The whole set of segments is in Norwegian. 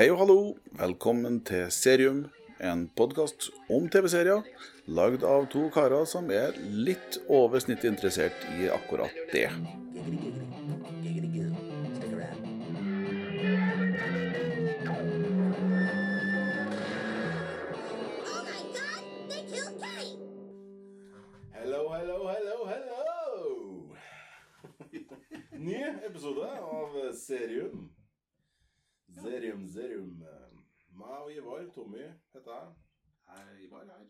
Hei og hallo, velkommen til Serium, en podkast om TV-serier lagd av to karer som er litt over snittet interessert i akkurat det. Oh! Hello, hello, hello, hello! Ny episode av Serium. Serium, zerum. Meg og Ivar, Tommy heter jeg. Hei, Ivar her.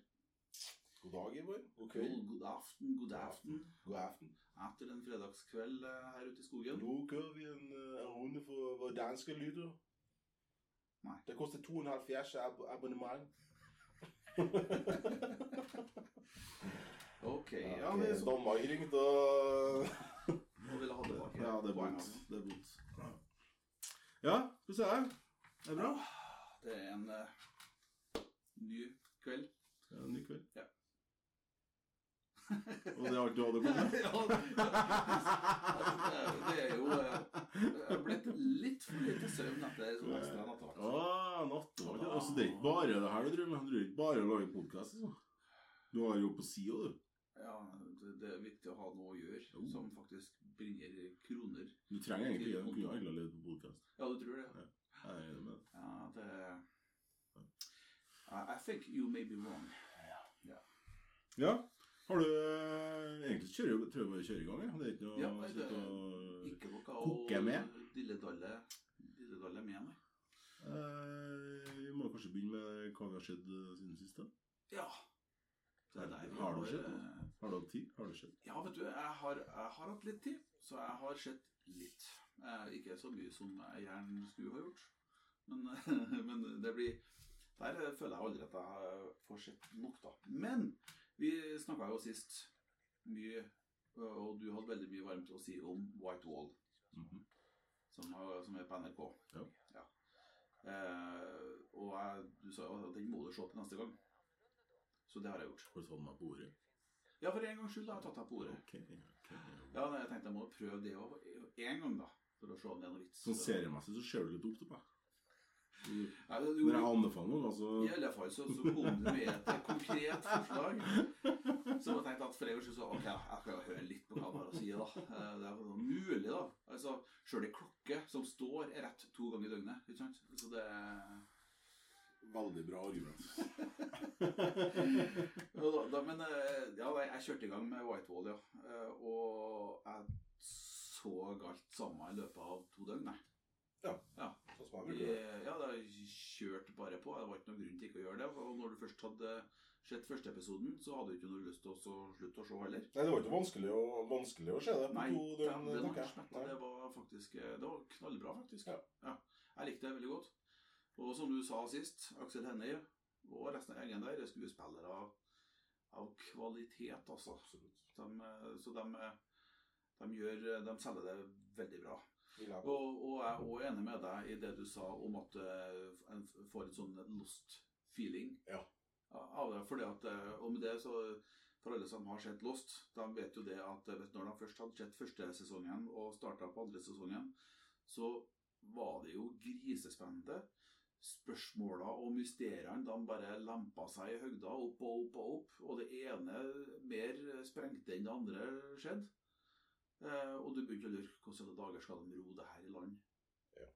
God dag, Ivar. God God, kveld. god aften, god aften. God aften. Etter en fredagskveld eh, her ute i skogen. Nå kører vi en, en runde for våre danske lyttere. Nei. Det koster 2,5 ab abonnement. Ok, ja, Ja, det er. Danmark ringte og Nå vil jeg ha tilbake Ja, det er vondt. Det er bot. Ja, skal vi se her. Det er bra. Det er en uh, ny kveld. Det er en ny kveld. Ja. Og det er alt du hadde kommet med? Ja, det, det er jo eh, Jeg har blitt litt for lite søvn etter sånn ekstra nattevakt. Ah, nattevakt. ja. Altså, det er ikke bare det her du driver med. Du driver ikke bare og lager podkast. Altså. Du har jo på sida, du. Ja, det, det er viktig å ha noe å gjøre som faktisk bringer kroner. Du trenger egentlig. Du kunne handla litt på podkast. Ja, du tror det? Jeg er enig med. Ja, det I, think you may be wrong. Ja. Har du eh, Egentlig kjører, tror jeg bare kjører kjøre i gang. Ja. Det er ikke noe Ja, å nei, det- og Ikke noe koke å med? dilledalle dilledalle med, nei. Eh, Vi må kanskje begynne med hva vi har sett eh, siden sist. da. Ja. Det er Har du sett? Har du hatt tid? Har du sett? Ja, vet du, jeg har, jeg har hatt litt tid, så jeg har sett litt. Eh, ikke så mye som jeg gjerne skulle ha gjort, men, men det blir Der føler jeg aldri at jeg får sett nok, da. Men vi snakka jo sist mye, og du hadde veldig mye varmt å si om White Wall. Mhm. som, har, som er på NRK. Ja. Eh, og jeg, du sa jo at den må du se til neste gang. Så det har jeg gjort. Har du tatt meg på ordet? Ja, for en gangs skyld har jeg tatt deg på ordet. Ok, ok. Ja, jeg tenkte jeg må prøve det òg én gang, da. For å se om det er noe vits. Sånn seriemessig så ser du litt opp til meg. Ja, det- Når jeg anbefaler noen, altså I alle fall så, så kom du med et konkret forslag. Så jeg tenkte at for en gangs skyld så Ok, jeg skal høre litt på hva han har å si, da. Eh, Det er mulig, da. Altså, Sjøl ei klokke som står, er rett to ganger i døgnet. Ikke sant? Så det Veldig bra argument. Da, da, Men eh, ja, jeg kjørte i gang med Whitewall, ja. Eh, Og jeg så alt sammen i løpet av to døgn, nei. Ja. ja. Jeg det. ja, da kjørte bare på. Det var ikke noen grunn til ikke å gjøre det. Og når du først hadde sett første episoden, så hadde du ikke noe lyst til å slutte å se heller. Nei, det var ikke vanskelig å, vanskelig å se det Nei, to det, døgn, det, jeg. Nei. det var faktisk Det var knallbra, faktisk. Ja. Jeg likte det veldig godt. Og som du sa sist, Aksel Hennie og resten av gjengen der er skuespillere av, av kvalitet, altså. De, eh, så de, de, gjør, de selger det veldig bra. Og, og jeg er også enig med deg i det du sa om at eh, en får et sånn lost feeling Ja. av det. Fordi at, eh, og med det så For alle som har sett Lost, de vet jo det at eh, vet, når de først hadde sett første sesongen og starta på andre sesongen, så var det jo grisespennende. Spørsmåla og mysteriene de bare lempa seg i høgda, opp og opp og opp. Og det ene mer sprengte enn det andre skjedde. Eh, og du begynte å lure hvordan i dager skal de ro det her i land. Ja.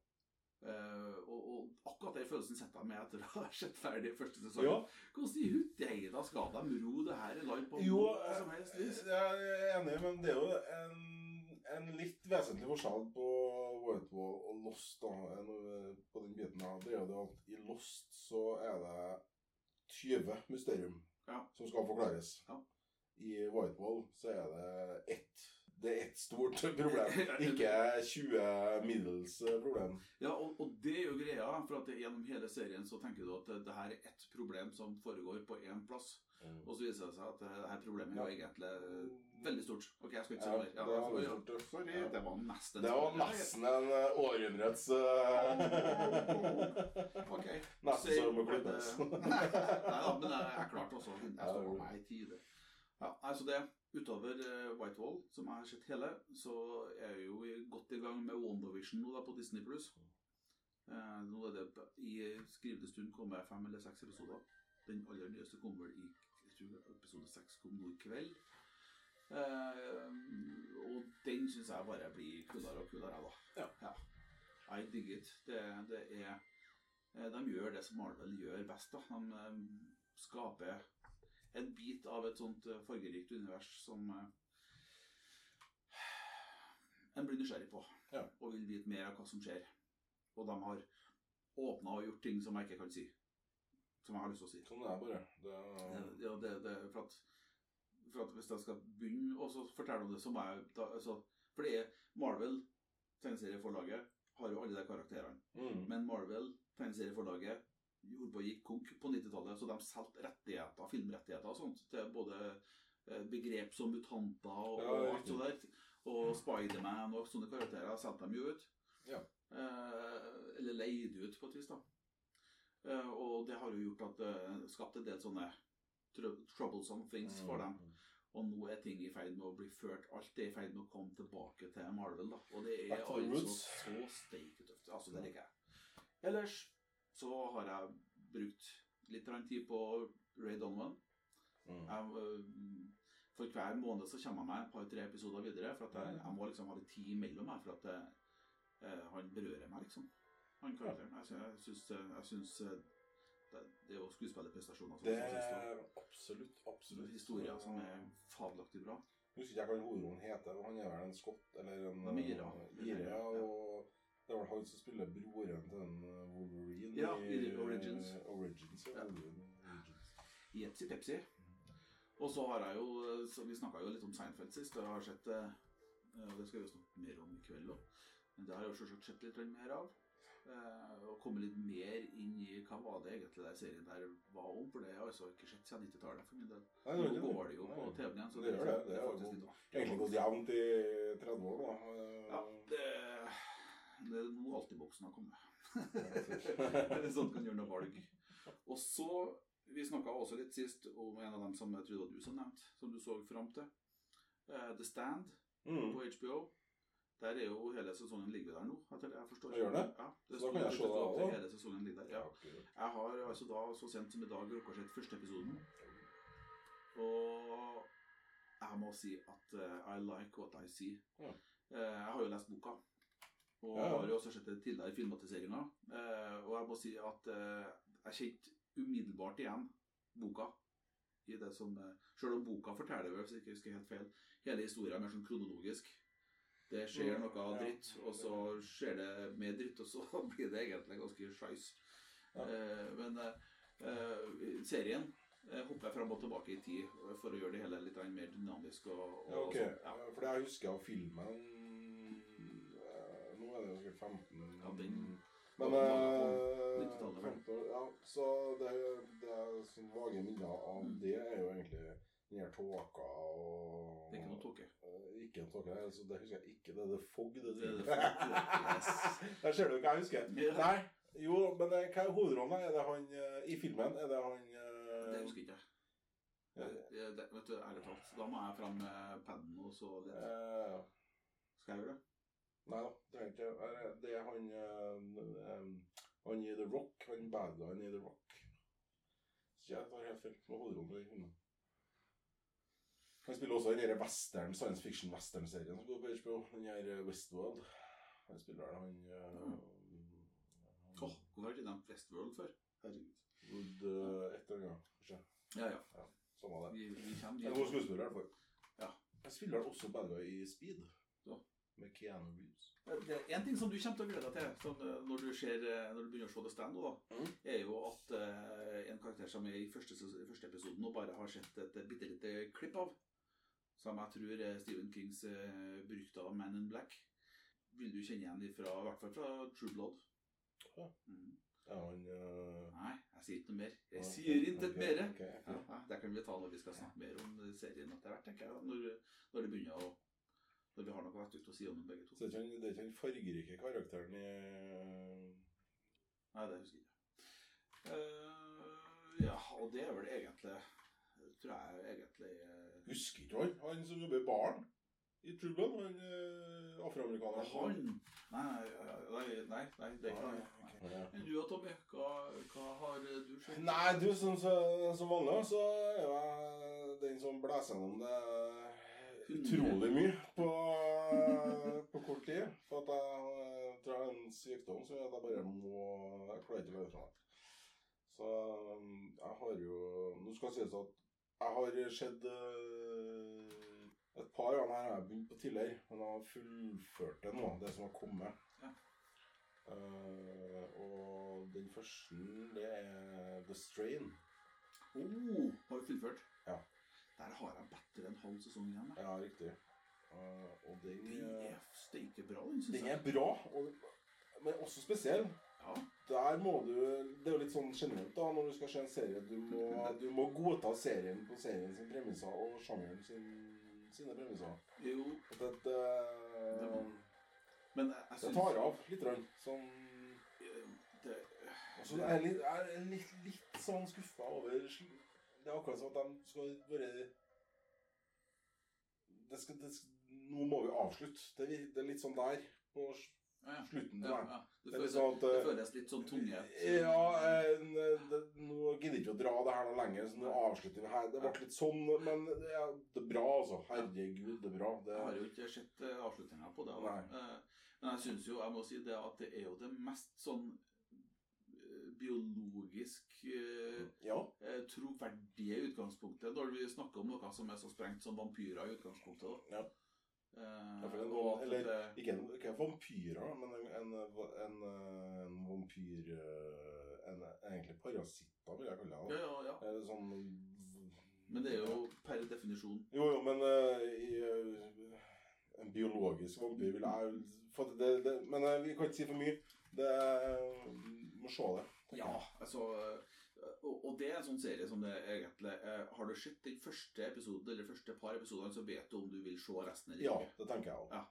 Eh, og, og akkurat den følelsen setter jeg meg etter å ha sett ferdig første sesong. Ja, Hvordan i hutteida skal de ro det her i land på jo, noe som helst vis? jeg er enig, men det er jo en, en litt vesentlig forskjell på Whitewall og Lost. da, på den biten her. Det er jo at i Lost så er det 20 mysterium Ja. som skal forklares. Ja. I Whitewall så er det ett. Det er ett stort problem, ikke 20 middels problem. Ja, og, og det er jo greia, for at gjennom hele serien så tenker du at det, her er ett problem som foregår på én plass. Og så viser det seg at det her problemet er jo egentlig veldig stort. Ok, jeg skal ikke si Ja, det veldig ja, stort. Sorry, Ja. det var nesten Det var nesten en eh, århundrets uh, Ok. Nesten så må klippes. Nei da, men jeg, klarte også. Det på meg i tide. Ja, altså det, Utover eh, Whitewall, som jeg har sett hele, så er jeg jo godt i gang med WandaVision nå da på Disney+. Pluss. nå er det i skrivende stund kommet fem eller seks episoder. Den aller nyeste kom vel i jeg tror episode seks kom nå i kveld. Eh, og den syns jeg bare blir kulere og kulere, da. Ja. I dig it. Det, det er eh, De gjør det som Marvel gjør best. da. De eh, skaper en bit av et sånt eh, fargerikt univers som eh, en blir nysgjerrig på. Ja. Og vil vite mer av hva som skjer. Og de har åpna og gjort ting som jeg ikke kan si. Som jeg har lyst til å si. Sånn det er bare. Det, Ja, det, det, for, at, for at hvis jeg skal begynne så fortelle om det, så må jeg da, altså, For det er Marvel, tegneserieforlaget, har jo alle de karakterene. mm. Men Marvel, tegneserieforlaget, gjorde på gikk konk på 90-tallet, så de solgte rettigheter, filmrettigheter og sånt, til både eh, begrep som mutanter og, Ja, og alt sånt der. Og Spiderman og sånne karakterer solgte de jo ut. Ja. Eh, eller leide ut, på et vis, da. Eh, og det har jo gjort at det skapte en del sånne tr troublesome things for dem. Mm. Og nå er ting i ferd med å bli ført Alt er i ferd med å komme tilbake til Marvel. da Og det er altså så steiketøft. Altså, det liker jeg. Ellers så har jeg brukt litt tid på Ray Donovan. Mm. Jeg, øh, for hver måned så kommer jeg meg et par-tre episoder videre. For at jeg, jeg må liksom ha litt tid imellom meg, for at det, eh, han berører meg, liksom. Han karakteren. Jeg, jeg syns, jeg eh, det, det er jo skuespillerprestasjoner Det er absolutt, absolutt. Historier som er fabelaktig bra. Jeg husker ikke hva hovedrollen heter. Han er vel en skott eller en ira. ire, Ja. og det er vel han som spiller broren til den Wolverine Ja, i Origins. Origins, ja. Ja. Wolverine Origins. Jepsi Pepsi. Og så har jeg jo så Vi snakka jo litt om Seinfeld sist, og jeg har sett eh, og Det skal vi jo snakke mer om i kveld òg. Men det har jeg jo selvsagt sett litt mer av. eh, Og komme litt mer inn i hva var det egentlig den serien der var om. For det har jeg altså ikke sett siden 90-tallet for min del. Nei, det Nå gjør går det jo på TV-en igjen. Så Det gjør det. Det er jo faktisk litt artig. Egentlig gått jevnt i 30 år, da. Ja, det, det er nå Altiboksen har kommet. sånn kan gjøre noe valg. Og så Vi snakka også litt sist om en av dem som jeg trodde du som nevnte, som du så fram til. Uh, The Stand Mm. på HBO. Der er jo hele sesongen ligger der nå. etter det jeg forstår. Jeg gjør det? Ja, det Så da kan jeg se det at? Hele sesongen ligger der. Ja. Jeg har altså da så sent som i dag rukket å sett første episoden. Og jeg må si at uh, I like what I see. Ja. Uh, jeg har jo lest boka. Og Ja, har jo også sett det tidligere filmatiseringer. Eh, og jeg må si at eh, jeg kjente umiddelbart igjen boka. I det som, eh, selv om boka forteller, hvis jeg ikke husker helt feil, hele historien er mer sånn kronologisk. Det skjer noe av dritt, og så skjer det mer dritt, og så blir det egentlig ganske skeis. Ja. Men serien hopper hopper fram og tilbake i tid for å gjøre det hele litt mer dynamisk. Og, og Ja, ok. sånn. Ja. For jeg husker filmen eh, er det jo sikkert 15 Ja, den Men var eh, 90-tallet, 15 år, ja, Så det, det er sånn vage minner av Mm. det er jo egentlig den her tåka og Det er ikke noe tåke. Eh, Ikke en tåke, altså, det husker jeg ikke. Det er det fog. Det, Det er det det. Der ser du hva jeg husker. Ja. Nei, jo, men det, hva er hovedrollen? da? Er det han eh, i filmen? Er det han eh, Det husker ikke jeg. Ja. Det, det, vet du, ærlig talt. Da må jeg fram med paden og så litt. eh, Skal jeg gjøre det? Nei da, det er ikke er det- er han eh, eh, Han i The Rock. Han bad guyen i The Rock. Så jeg tar helt feil med filmen. Han spiller også i den derre western, science fiction western-serien som går på HBO. Den her eh, Westworld. Han spiller der, han eh, Åh, hvorfor har ikke nevnt Westworld før? Herregud. Wood uh, et eller annet, kanskje. Ja, ja. Samme det. Vi, vi kommer Det er god skuespiller i hvert fall. Ja. Jeg spiller også bad guy i Speed. Ja. Med Keanu Reeves. Det er en ting som du kommer til å glede deg til sånn, eh, når, du ser, eh, når du begynner å se The Stand, nå, da, mm. er jo at uh, en karakter som er i første, første episoden og bare har sett et eh, bitte lite klipp av, som jeg tror er Stephen Kings uh, av Man in Black, vil du kjenne igjen ifra, i hvert fall fra True Blood. Ja. Mm. Ja, han uh... Nei, jeg sier ikke noe mer. Jeg sier intet okay, mer. Okay, ok. Ja, det kan vi ta når vi skal snakke mer om serien etter hvert, tenker jeg. Når, når det begynner å vi har noe ute å si om dem begge to. Så det er ikke den fargerike karakteren i Nei, det husker jeg ikke. Uh, ja, og det er vel egentlig Tror jeg egentlig uh... Husker ikke han? Han som jobber i baren i Trubland? Han uh, afroamerikaneren? Han Nei, nei, nei, nei, det er ikke han. Okay. Men du og Tommy, hva, hva har du skjønt? Nei, du, som, som som vanlig, så er jeg den som blæser gjennom det utrolig mye på, på kort tid. For at jeg eh, tror jeg har en sykdom som gjør at jeg bare må Jeg klarer ikke å løpe fra meg. Så um, jeg har jo Nå skal det sies at jeg har sett eh, et par ganger her har jeg begynt på tidligere, men jeg har fullført det nå, det som har kommet. Ja. Uh, og den første, det er The Strain. Oh, har vi fullført? Ja. Der har jeg bedre en halv sesong igjen. da. Ja, riktig. Uh, og den, Den eh, er steike bra, den, syns den jeg. er bra, og, men også spesiell. Ja. Der må du Det er jo litt sånn generelt da, når du skal se en serie. Du må, du må godta serien på serien sin premisser og sjangeren sin, sine premisser. Jo, At det, det, Det men jeg, jeg det syns tar av litt. Rann, sånn, det, og så er jeg litt, jeg er litt, litt sånn skuffa over sl- Det er akkurat som at de skal bare det skal, det skal, Nå må vi avslutte. Det, er- det er litt sånn der på s- ja, ja. slutten. Ja. Det, føles, sånn at, det eh, føles litt sånn tunge. Ja, eh, det, nå gidder jeg ikke å dra det her noe lenger, så nå avslutter vi her. Det ble litt sånn, men det er, det er bra, altså. Herregud, det er bra. Det, Jeg har jo ikke sett uh, avslutninga på det. Eh, men jeg syns jo, jeg må si det at det er jo det mest sånn eh, biologisk eh, ja. eh, troverdige utgangspunktet når vi snakker om noe som er så sprengt som vampyrer i utgangspunktet. da. Ja. Eh, en, og eller det- ikke, en, ikke vampyrer, men en, en, en, en vampyr eh, en, Egentlig parasitter, vil jeg kalle det. ja, ja, ja. Sånn Men det er jo per definisjon Jo, jo, men eh, i, eh, En biologisk vampyr vil jeg det, det, Men eh, vi kan ikke si for mye. Det må se det. Ja, altså og, det er en sånn serie som det egentlig Har du sett den første episoden eller første par episodene, så vet du om du vil se resten eller Ja, det tenker jeg òg. Ja.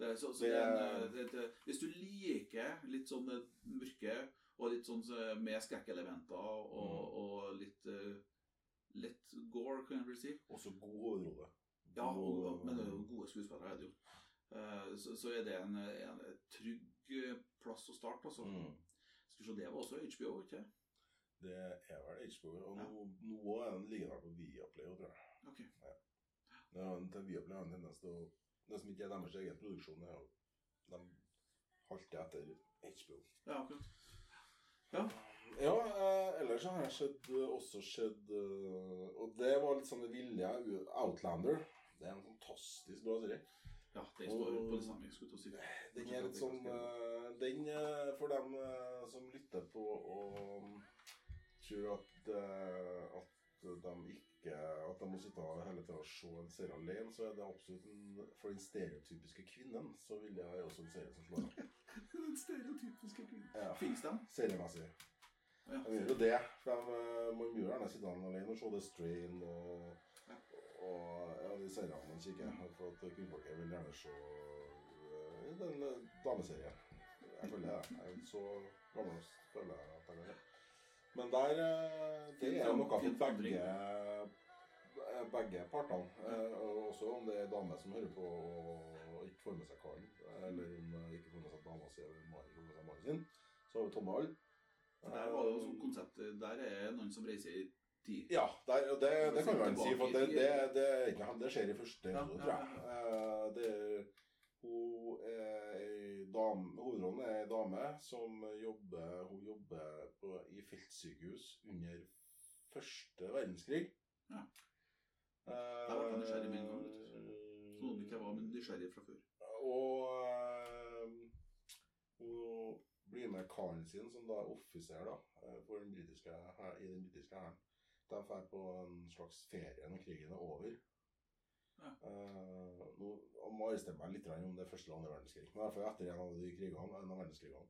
Det, så, så Det- det, det, det, hvis du liker litt sånn mørke og litt sånn med skrekkelementer og, Mm. og litt litt gore, kan jeg vel si. Også god hovedrolle. Ja, og, men er gode skuespillere, er det jo. Eh, Så, så er det en, en trygg plass å starte, altså. Mm. Se, det var også HBO, ikke Det er vel HBO, og Ja. nå, nå er den liggende på Viaplay, tror jeg. Okay. Ja. til Viaplay har en tendens til å Det som ikke er deres egen produksjon, er jo De halter etter HBO. Ja, akkurat. Ja. Ja, eh, ellers har jeg sett, eh, også sett eh, Og det var litt sånn det ville Outlander. Det er en fantastisk bra serie. Ja, den står på det samme skulle si. Den er litt sånn Den eh, for dem eh, som lytter på og mm, tror at, at de ikke At de må sitte hele tida og se en serie alene, så er det absolutt en, For den stereotypiske kvinnen så vil jeg også en serie som slår an. Den stereotypiske kvinnen. Ja. Fins de? Seriemessig. Ja. De gjør jo det. For de, man gjør gjerne sitte alene og se The Strain og, seriene man. For at kvinnfolket vil gjerne se eh, den eh, dameserien. Jeg føler det. Jeg er så gammel føler jeg at jeg det. Men der eh, Det er noe for begge begge partene. Også om det er dame som hører på og ikke får med seg karen, eller om ikke får med seg dama si eller mannen får med seg mannen sin. Så har vi Tomme Hall. Der var det jo sånn konsept Der er noen som reiser i tid. Ja, der, og det, det kan man si, for det, det, det, er det skjer i første episode, tror jeg. Eh, Det er, hun er ei dame, hovedrollen er ei dame som jobber, hun jobber på, i feltsykehus under første verdenskrig. Ja. Eh, Der ble jeg nysgjerrig med en gang, du. Noen ikke var men nysgjerrig fra før. Og eh, hun blir med karen sin, som da er offiser da, eh, den britiske, i den britiske hæren. De drar på en slags ferie når krigen er over. Ja. Uh, nå jeg må arrestere meg litt om det første eller andre verdenskrig. Men fall etter en av de krigene, en av verdenskrigene.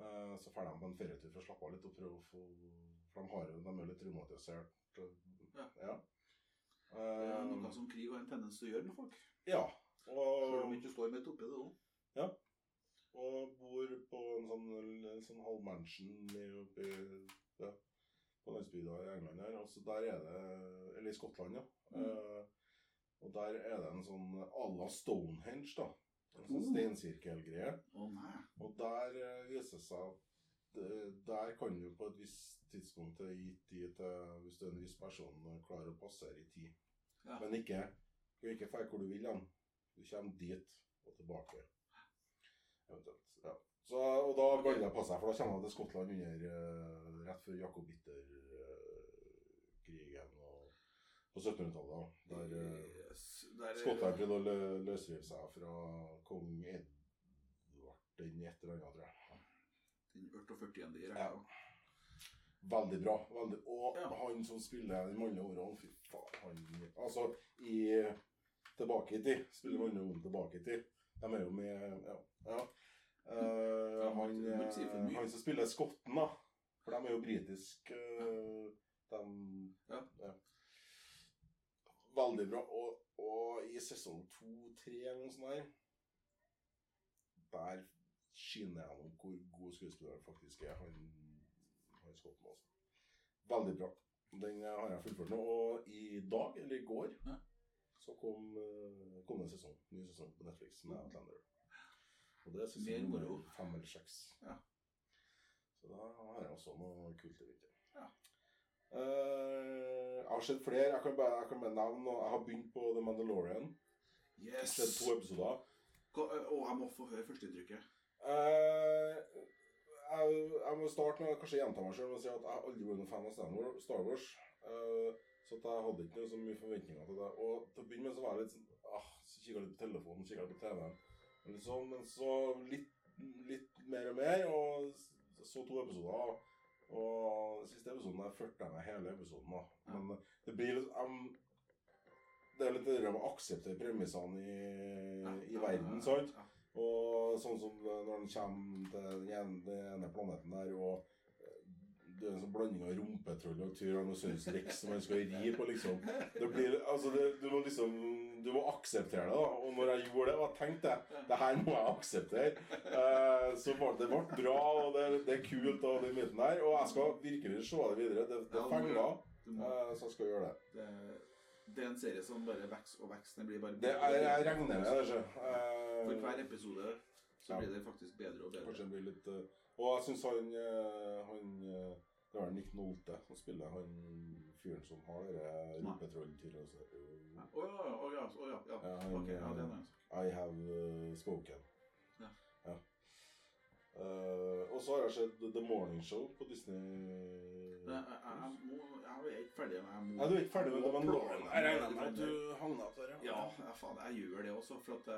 uh, så drar de på en ferietur for å slappe av litt og prøve å få For de, har, de er litt traumatisert. Ja. Ja. Uh, Det er Eh, noe som krig har en tendens til å gjøre med folk. ja. Selv om Og, ikke står midt oppi det òg. og bor på en sånn, en sånn halvmansion oppe i ja, på landsbygda i England her. Altså der er det Eller i Skottland, ja. Mm. Uh, og der er det en sånn à la Stonehenge, da. En sånn Oh. steinsirkelgreie. Oh. Og der uh, viser det seg at der kan du på et visst tidspunkt gi tid til hvis du er en viss person klarer å passere i tid. Ja. Men ikke du ikke dra hvor du vil hen. Du kommer dit og tilbake. Eventuelt. Ja. Så, og da baller det på seg, for da kommer han til Skottland under eh, rett før jakobitter-krigen og på 1700-tallet. Der eh, Yes, der- Skottland prøvde å lø- løsrive seg fra kong Edvard den et eller annet, tror jeg. Den 48. i Ja. rekka. Veldig bra. Veldig. Og Ja. han som spiller den mannlige årene, fy faen, han Altså, i Tilbake i tid. Spiller mannlige årene tilbake i tid. De er jo med Ja. ja. Ja, han, si han som spiller skotten, da. For de er jo britiske. eh, de Ja. Veldig bra. Og, og i sesong to-tre eller noe sånt der Der skinner jeg om hvor god skuespiller faktisk er. Han, han skotten også. Veldig bra. Den eh, har jeg fullført nå. Og i dag, eller i går, Ja. så kom, kom det en sesong. Ny sesong på Netflix med Outlander. Og det Mer sesong moro. fem eller seks. Ja. Så da har jeg også noe kult i vinter. Ja. Uh, jeg har sett flere. Jeg kan bare, jeg kan bare nevne. Jeg har begynt på The Mandalorian. Jeg Yes! sett to episoder. Og jeg må få høre førsteinntrykket. Uh, jeg, jeg må starte med kanskje gjenta meg selv og si at jeg aldri vært noen fan av Star Wars. Eh, så jeg hadde ikke noe så mye forventninger til det. Og til å begynne med så var jeg litt sånn ah, så Kikka litt på telefonen, kikka litt på TV-en. Liksom, men så litt, litt mer og mer, og så to episoder. Og siste episoden der førte jeg meg hele episoden. da. Men det blir litt um, Det er litt det der med å akseptere premissene i, i verden, sant? Og sånn som når han kommer til den ene, planeten der, og eh, det er en sånn blanding av rumpetroll og Tyrannosaurus rex som man skal ri på, liksom. Det blir, altså det, du må liksom Du må akseptere det, da. Og når jeg gjorde det, og tenkte jeg det her må jeg akseptere, eh, så ble det ble bra, og det, det er kult, og den biten der. Og jeg skal virkelig se det videre. Det, det er må- eh, så jeg skal gjøre det. Det, det er en serie som bare vokser og vokser. Den blir bare det jeg, jeg regner med det. ikke? Eh, For hver episode så blir det faktisk bedre og bedre. Kanskje det blir litt eh, Og jeg syns han, eh, han Det var Nick Nolte som spiller han fyren som har det rumpetrolltyret. Ja. Å ja, å ja, å ja, ja. Ja, han, Ok, ja, det er noe. I have eh, spoken. Ja. Ja. Uh, og så har jeg sett The Morning Show på Disney. Det, jeg, jeg, må, jeg er ikke ferdig, må Nei, du er ikke ferdig med det, men Jeg Jeg regner med at du havna på det? Ja, ja, faen, jeg gjør det også. For at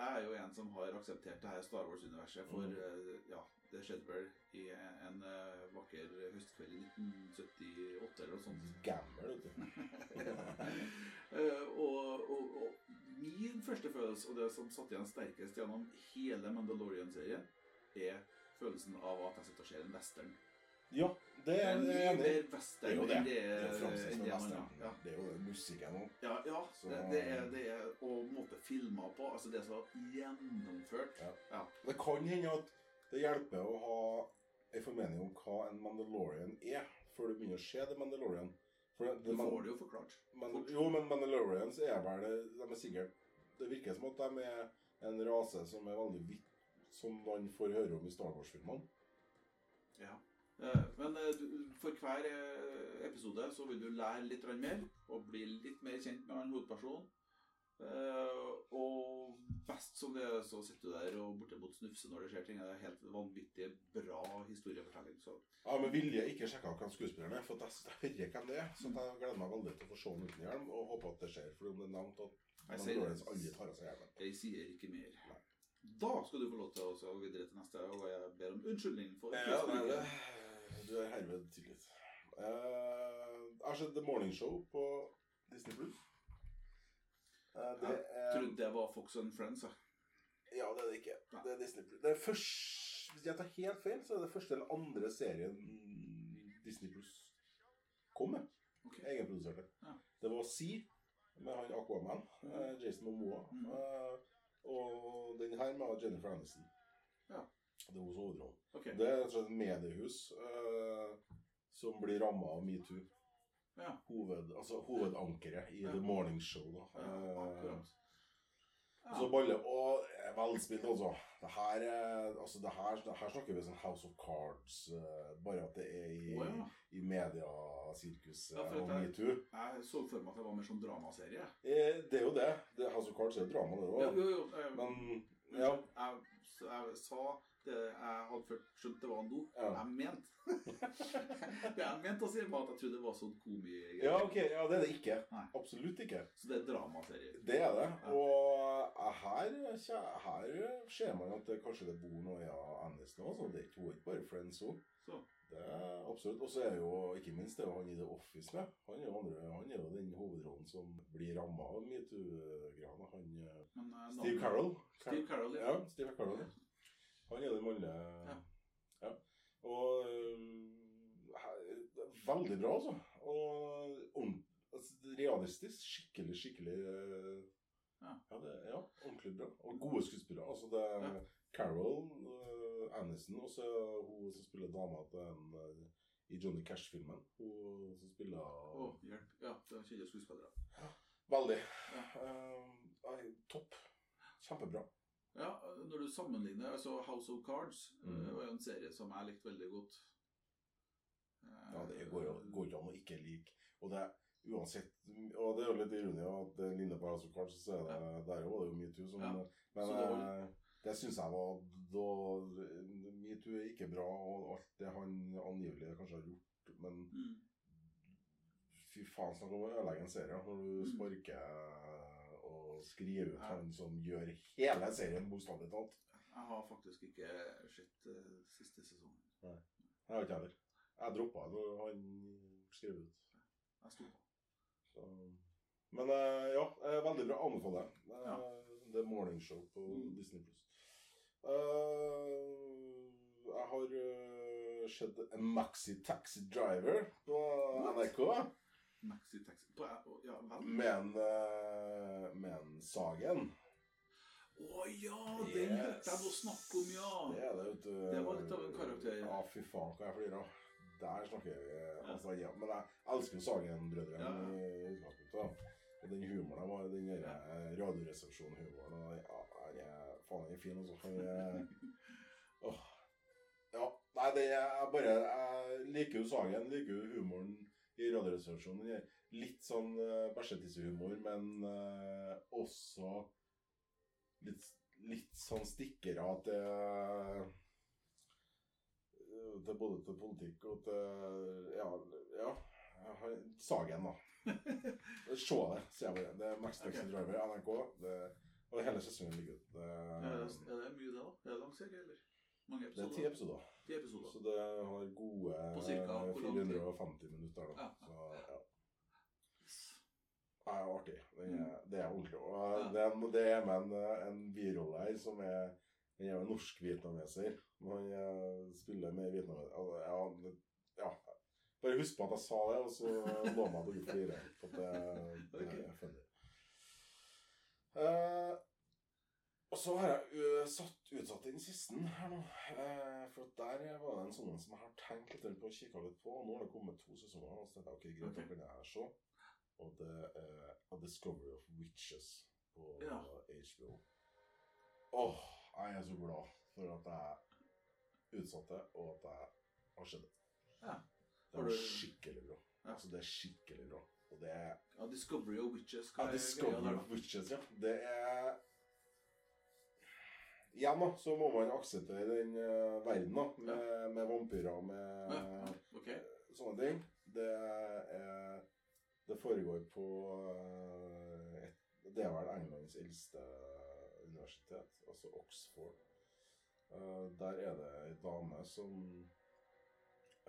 jeg, er jo en som har akseptert det her Star Wars-universet for Mm. eh, Ja, det skjedde vel i en eh, vakker høstkveld i 1978 eller noe sånt. Gammel, vet du. Eh, og, og, og min første følelse, og det som satt igjen sterkest gjennom hele Mandalorian-serien, er følelsen av at jeg sitter og ser en western. Ja, det er jeg enig i. mer Det er jo det. Det det er det western. Ja. Det er jo musikken òg. Ja, ja Så- det, det, er, det er Og måte filma på. Altså, det er så gjennomført. Ja. Ja. Det kan hende at det hjelper å ha en formening om hva en Mandalorian er, før du begynner å se The Mandalorian. For det, Du får det jo forklart. Man, jo, men Mandalorians er vel De er sikkert Det virker som at de er en rase som er veldig vidt Som man får høre om i Star Wars-filmene. Ja. Eh, Men eh, for hver eh, episode så vil du lære litt mer og bli litt mer kjent med han hovedpersonen. Og best som det er, så sitter du der og bortimot snufser når det skjer ting. Det er helt vanvittig bra historiefortelling. Så Ja, med vilje ikke sjekka hvem skuespilleren er, for jeg, hører hvem det er. Så jeg gleder meg veldig til å få se ham uten hjelm, og håper at det skjer. For om det er nevnt at Jeg sier aldri tar av seg hjelmen. jeg sier ikke mer. Nei. Da skal du få lov til å gå videre til neste, og jeg ber om unnskyldning for Ja, du er herved tilgitt. Eh, jeg har sett The Morning Show på Disney Plus. Uh, det Jeg er trodde det var Fox and Friends. Ja, det er det ikke. Det er Disney Plus. Det er først, hvis jeg tar helt feil, så er det første eller andre serien Disney Plus kom med. Okay. Egenproduserte. Ja. Det var Sea med han Aquaman, eh, Jason Momoa. Mhm. eh, og den her med Jennifer Aniston. Ja. Det er hos hovedrollen. Okay. Det er et mediehus eh, som blir ramma av metoo. Ja. Hoved, altså hovedankeret i Ja. The Morning Show. Da. Ja, Eh. Ja. Så balle og velspilt, altså. Det her, er- altså det her, det her snakker vi sånn House of Cards, eh, bare at det er i, oh, ja. i mediasirkuset Ja, og metoo. Jeg så for meg at det var mer sånn dramaserie. Eh, det er jo det. det. House of Cards er drama, det òg. jo, jo. eh, Men ja. Jeg, så jeg sa det jeg hadde først skjønt det var nå. Ja. Jeg mente Det jeg mente å si, var at jeg trodde det var sånn komigreier. ja, ok. Ja, det er det ikke. Nei. Absolutt ikke. Så det er dramaserie. Det er det. Ja. Og eh, her, her ser man at det, kanskje det bor noe i Aniston også. Det er ikke, er bare friends òg. Det er absolutt. Og så er jo ikke minst det er han i The Office med. Han er jo, andre, han er jo den hovedrollen som blir ramma av metoo-grana. Han eh, eh, Steve Carroll. Steve Carroll, ja. Ja, Steve Carroll. ja. Han er den mannlige Ja. ja. Og øh, veldig bra, altså. Og om, altså, realistisk. Skikkelig, skikkelig øh, Ja. ja, det, ja, ordentlig bra. Og gode skuespillere. Altså, det er Ja. Carol, uh, Aniston, og så hun som spiller dama til en øh, i Johnny Cash-filmen. Hun som spiller Å, hjelp. Ja, det er kjente skuespillere. Veldig. Ja. Uh, topp. Kjempebra. Ja, når du sammenligner altså House of Cards Mm. eh, var jo en serie som jeg likte veldig godt. Eh, Ja, det går jo ikke an å ikke like. Og det er uansett Og det er jo litt ironi at det ligner på House of Cards, så er det, der var det jo metoo som Ja. Men det var- eh, det syns jeg var da Metoo er ikke bra, og alt det han angivelig kanskje har gjort, men Mm. fy faen, snakk om å ødelegge en serie når du Mm. sparker og skrive ut han som gjør hele serien bokstavelig talt. Jeg har faktisk ikke sett uh, siste sesongen. Det har ikke heller. Jeg droppa det når han skrev ut. Jeg sto på. Så. Men uh, ja, veldig bra. Anbefaler det Det Ja. The Morning Show på Mm. Disney Pluss. jeg har uh, sett en Maxi Taxi Driver på NRK. Maxi Taxi på, Ja vel? Men, en, eh, Sagen. Å ja, den hørte jeg noe snakk om, ja. Det er det, vet du. Det var litt av en karakter. Ja, fy faen, hva jeg flirer av. Der snakker vi altså, ja. Men jeg elsker jo Sagen-brødrene Ja. i utgangspunktet. Og den humoren var den der ja. radioresepsjon-humoren. Og ja, han er faen er fin, altså. Han er Åh. Ja. Nei, det er bare Jeg liker jo Sagen. Liker jo humoren i Radioresepsjonen. Er Litt sånn uh, bæsjetissehumor, men uh, også litt, litt sånn stikkere at det til både til politikk og til Ja. ja Sagen, da. Se det, sier jeg bare. Det er Max Texas okay. Driver, NRK. Det, og hele sesongen ligger ute. Ja, Er det, er det mye, det, da? Er det lang serie, eller? Mange det er ti episoder. Ti episoder. Så det har gode På cirka hvor lang tid? 450 minutter. Da. Så ja. Det er artig. Det er, det er ordentlig. Og Mm. Det, det er med en, en birolle her som er Han er jo norsk-vietnameser. når han eh, spiller med vietnameser altså, ja, ja. Bare husk på at jeg sa det, og så lå meg til å flire. For det, det er funny. Uh, og så har jeg uh, satt, utsatt den siste her nå. Eh, for der var det en sånn som jeg har tenkt litt på og kikka litt på. Og nå har det kommet to sesonger. Og så tenkte jeg ok, greit, da kan jeg se. Og det er A Discovery of Witches på Ja. HBO. Åh, jeg er så glad for at jeg utsatte, og at jeg har sett det. Ja. Det er du- skikkelig bra. Ja. Altså, det er skikkelig bra. Og det er Ja, Discovery of Witches. Hva ja, er Discovery of? Witches, ja. Det er Igjen, da, så må man akseptere den uh, verden, da. Med, med vampyrer og med Ja, okay. sånne ting. Det er Det foregår på eh, et, Det er vel Englands eldste universitet, altså Oxford. Uh, der er det ei dame som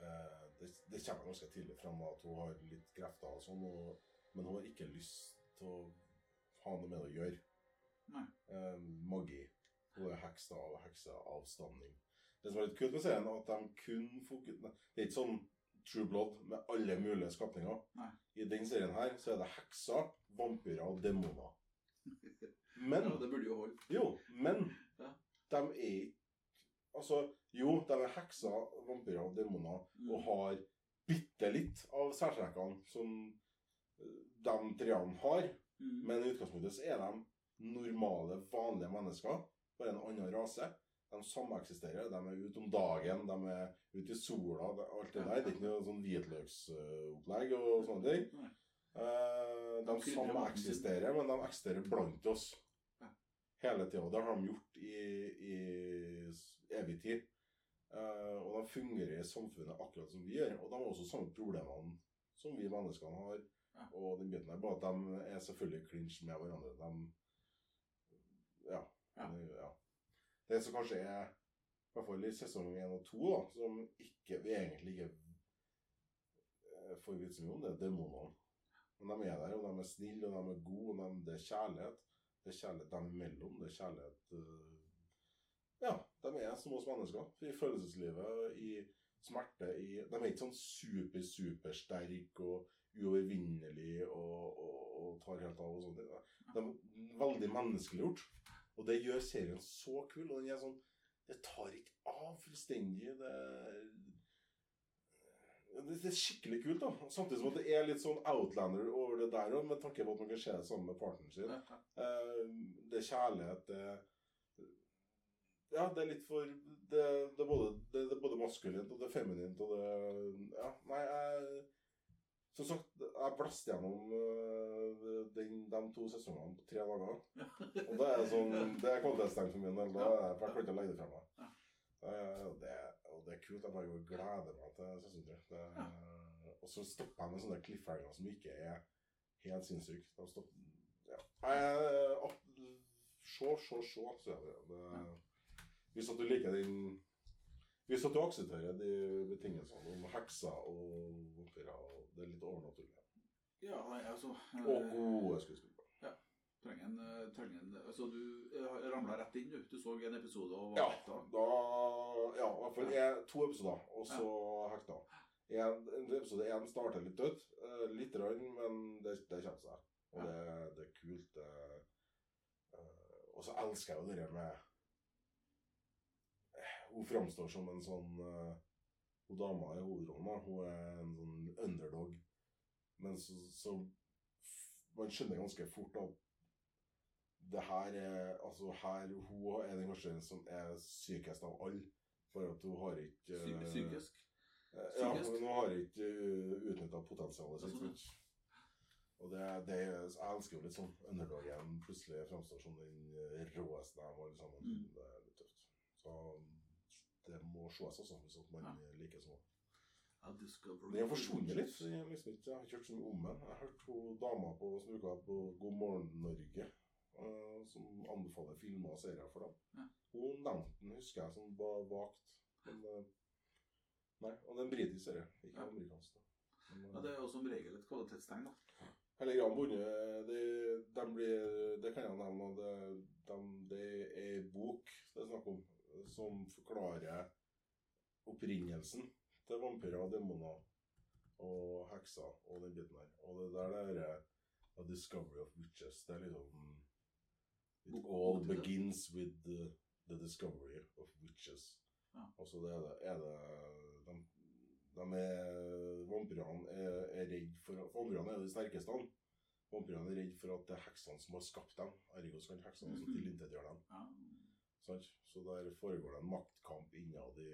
uh, det, det kommer ganske tidlig fram at hun har litt krefter og sånn, og, men hun har ikke lyst til å ha noe med det å gjøre. Eh, magi. Hun er heksa og stamning. Det som er litt kult med serien, er at de kun fokus... Det er ikke sånn True Blood med alle mulige skapninger. Nei. I den serien her så er det hekser, vampyrer og demoner. Men Ja, det burde jo holde. Jo, men Ja. de er Altså, jo, de er hekser, vampyrer og demoner Mm. og har bitte litt av særtrekkene som eh, de treene har. Mm. Men i utgangspunktet så er de normale, vanlige mennesker. Bare en annen rase. De sameksisterer. De er ute om dagen, de er ute i sola, alt det der. Det er ikke noe sånn hvitløksopplegg og sånne ting. Eh, de sameksisterer, men de eksisterer blant oss. Hele tida. Det har de gjort i, i evig tid. Uh, og de fungerer i samfunnet akkurat som vi gjør. Og de har også samme problemene som vi menneskene har. Og den biten der, Bare at de er selvfølgelig clinch med hverandre. De Ja. Ja. Det, ja. det som kanskje er i hvert fall i sesong én og to, da, som ikke, vi egentlig ikke eh, får vite mye om, det er demonene. Men de er der, og de er snille, og de er gode, og de, det er kjærlighet. Det er kjærlighet dem imellom. Det er kjærlighet uh, Ja, de er som oss mennesker. I følelseslivet, i smerte, i De er ikke sånn super, supersterke og uovervinnelige og, og, og tar helt av og sånn. De er veldig menneskeliggjort. Og det gjør serien så kul. Og den er sånn Det tar ikke av fullstendig. Det er det er skikkelig kult, da. Samtidig som at det er litt sånn outlander over det der òg, med tanke på at man kan se det sammen med partneren sin. Eh, det er kjærlighet, det Ja, det er litt for Det, det, er, både, det, det er både maskulint og det er feminint og det Ja, nei, jeg Som sagt, jeg blæste gjennom eh, den, de to sesongene på tre dager. Og det er sånn Det er kvalitetstegn for min del. Da er jeg for jeg å legge det fra meg. Eh, det, og det er kult. Jeg bare gleder meg til sesong tre. Og så stopper jeg med sånne cliffhangere som ikke er helt sinnssyke. De stopper Ja. At- Se, se, se, sier jeg. Hvis at du liker den Hvis at du aksepterer de betingelsene om hekser og vampyrer og litt overnaturlig. Ja, nei, altså Og eh, gode skuespillere. trenger en, eh, trenger en Altså, du eh, ramla rett inn, du. Du så en episode og var Ja, hekta. da Ja, i hvert fall er to episoder, og så hekta. En, en episode én starter litt dødt, litt, rann, men det, det kommer seg. Og det, det er kult. Det, og så elsker jeg jo det med Hun framstår som en sånn Hun dama i hovedrollen, hun er en sånn underdog. Men så, så Man skjønner ganske fort at det her er Altså, her Hun er den kanskje som er sykest av alle. For at hun har ikke eh, psykisk. eh, Ja, hun har ikke utnytta potensialet sitt. Sånn. Og det, det, jeg elsker jo litt sånn underdogen plutselig framstår som den eh, råeste av alle sammen. Mm. Det er litt tøft. Så det må ses også, hvis man man liker sånn. Den har forsvunnet litt. så Jeg, liksom ikke, jeg har ikke hørt så mye om den. Jeg har hørt hun dama på, som bruker på God morgen Norge, eh, som anbefaler filmer og serier for dem. Ja. Hun nevnte den, husker jeg, som var vagt. Men, eh, nei, og det er en britisk serie, ikke Ja. amerikansk. da. Men, eh, Ja, det er jo som regel et kvalitetstegn, da. Hele greia bundet, de, de blir, det kan jeg nevne, det, de, det er en bok det er snakk om, som forklarer opprinnelsen til vampyrer og demoner og hekser og den biten der. Og det der det er A Discovery of Witches. Det er liksom It all begins with the, the discovery of witches. Ja. Det er det, er det de, de er, Vampyrene er, er redd for Vampyrene er jo de sterkeste. Vampyrene er redd for at det er heksene som har skapt dem. Ergo kan heksene også Mhm. tilintetgjøre dem. Ja. Så der foregår det en maktkamp innad i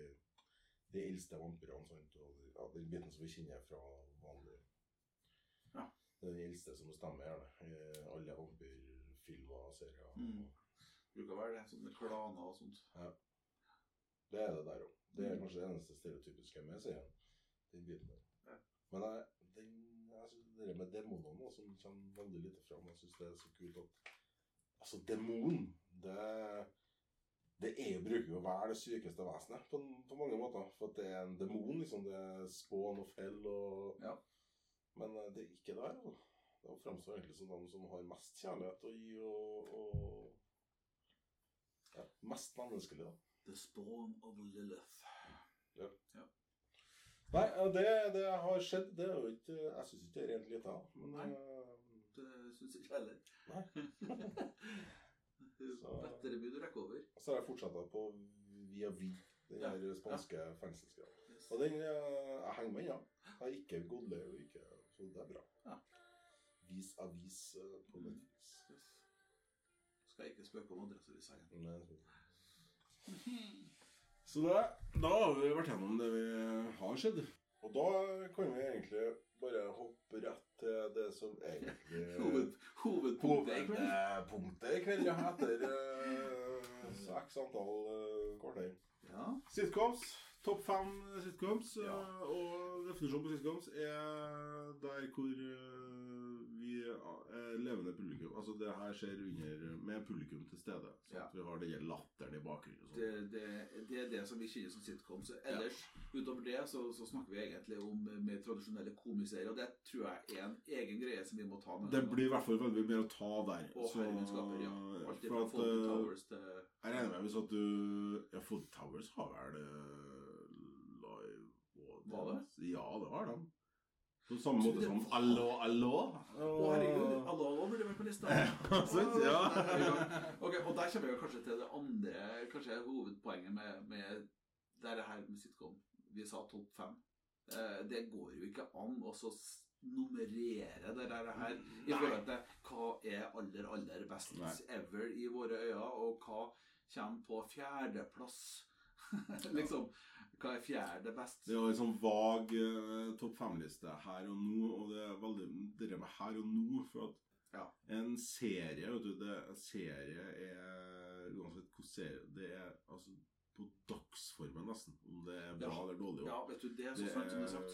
de eldste vampyrene. Sant? Og ja, den biten som vi kjenner fra vanlig Ja. Det er den eldste som bestemmer gjerne i alle vampyrfilmer og serier. Mm. Bruker å være det, sånne klaner og sånt. Det er det der òg. Det er kanskje det eneste stereotypiske med serien. Den biten der. Ja. Men jeg, den, jeg synes det der med demonene som kommer veldig lite fram. Jeg syns det er så kult at Altså, demon, det det er, bruker jo være det sykeste vesenet på, på mange måter. For det er en demon, liksom. Det er spån og fell og Ja. Men eh, det er ikke der, altså. Det framstår egentlig som de som har mest kjærlighet å gi og, og ja, Mest menneskelig, da. The spawn of Lilith. Nei, eh, det, det har skjedd. Det er jo ikke Jeg syns ikke det er rent lite, men Nei. eh, Det syns ikke jeg heller. det Vetterebud rekker over. så har jeg fortsatt på Via Vi, den Ja, der spanske fengselsgreia. Yes. Og den Jeg henger med inn, ja. Jeg har ikke Godley og ikke Så det er bra. Ja. Vis avis eh, på Mm. Netflix. Yes. Skal ikke spøke om adresser i sengen. jeg. Så da, da har vi vært gjennom det vi har sett. Og da kan vi egentlig bare hoppe rett til det som egentlig Hoved, hovedpunktet i kveld. Ja. Etter uh, antall eh, kvarter. Ja. Sitcoms. Topp fem sitcoms. Ja. eh, Og definisjonen på sitcoms er der hvor eh, levende publikum. Altså det her skjer under, med publikum til stede. Så Ja. at vi har den latteren i bakgrunnen. sånn. Det, det, det er det som vi kjenner som sitcoms. Ellers, utover det, så, så snakker vi egentlig om mer tradisjonelle komiserier. Og det tror jeg er en egen greie som vi må ta med. Det blir i hvert fall veldig mer å ta der. Og Så- ja. Alt fra at, eh, Towers til Jeg regner med hvis at du Ja, Food Towers har vel eh, live og Var det? Ja, det har de. På samme måte som Allo, Allo. Å, herregud! allo alle burde vært på lista. Sant, ja. ok, Og der kommer vi kanskje til det andre Kanskje hovedpoenget med, med det her med sitcom. Vi sa topp fem. Eh, det går jo ikke an å nummerere det der her i forhold til hva er aller, aller best Nei. ever i våre øyne, og hva kommer på fjerdeplass. liksom, hva er fjerde best? Det er en sånn vag eh, topp fem-liste her og nå, og det er veldig det med her og nå. For at Ja. en serie, vet du, det, en serie er Uansett hvilken serie Det er altså på dagsformen, nesten. Om det er bra Ja. eller dårlig. Også. Ja, vet du, det er så sant som det er sagt.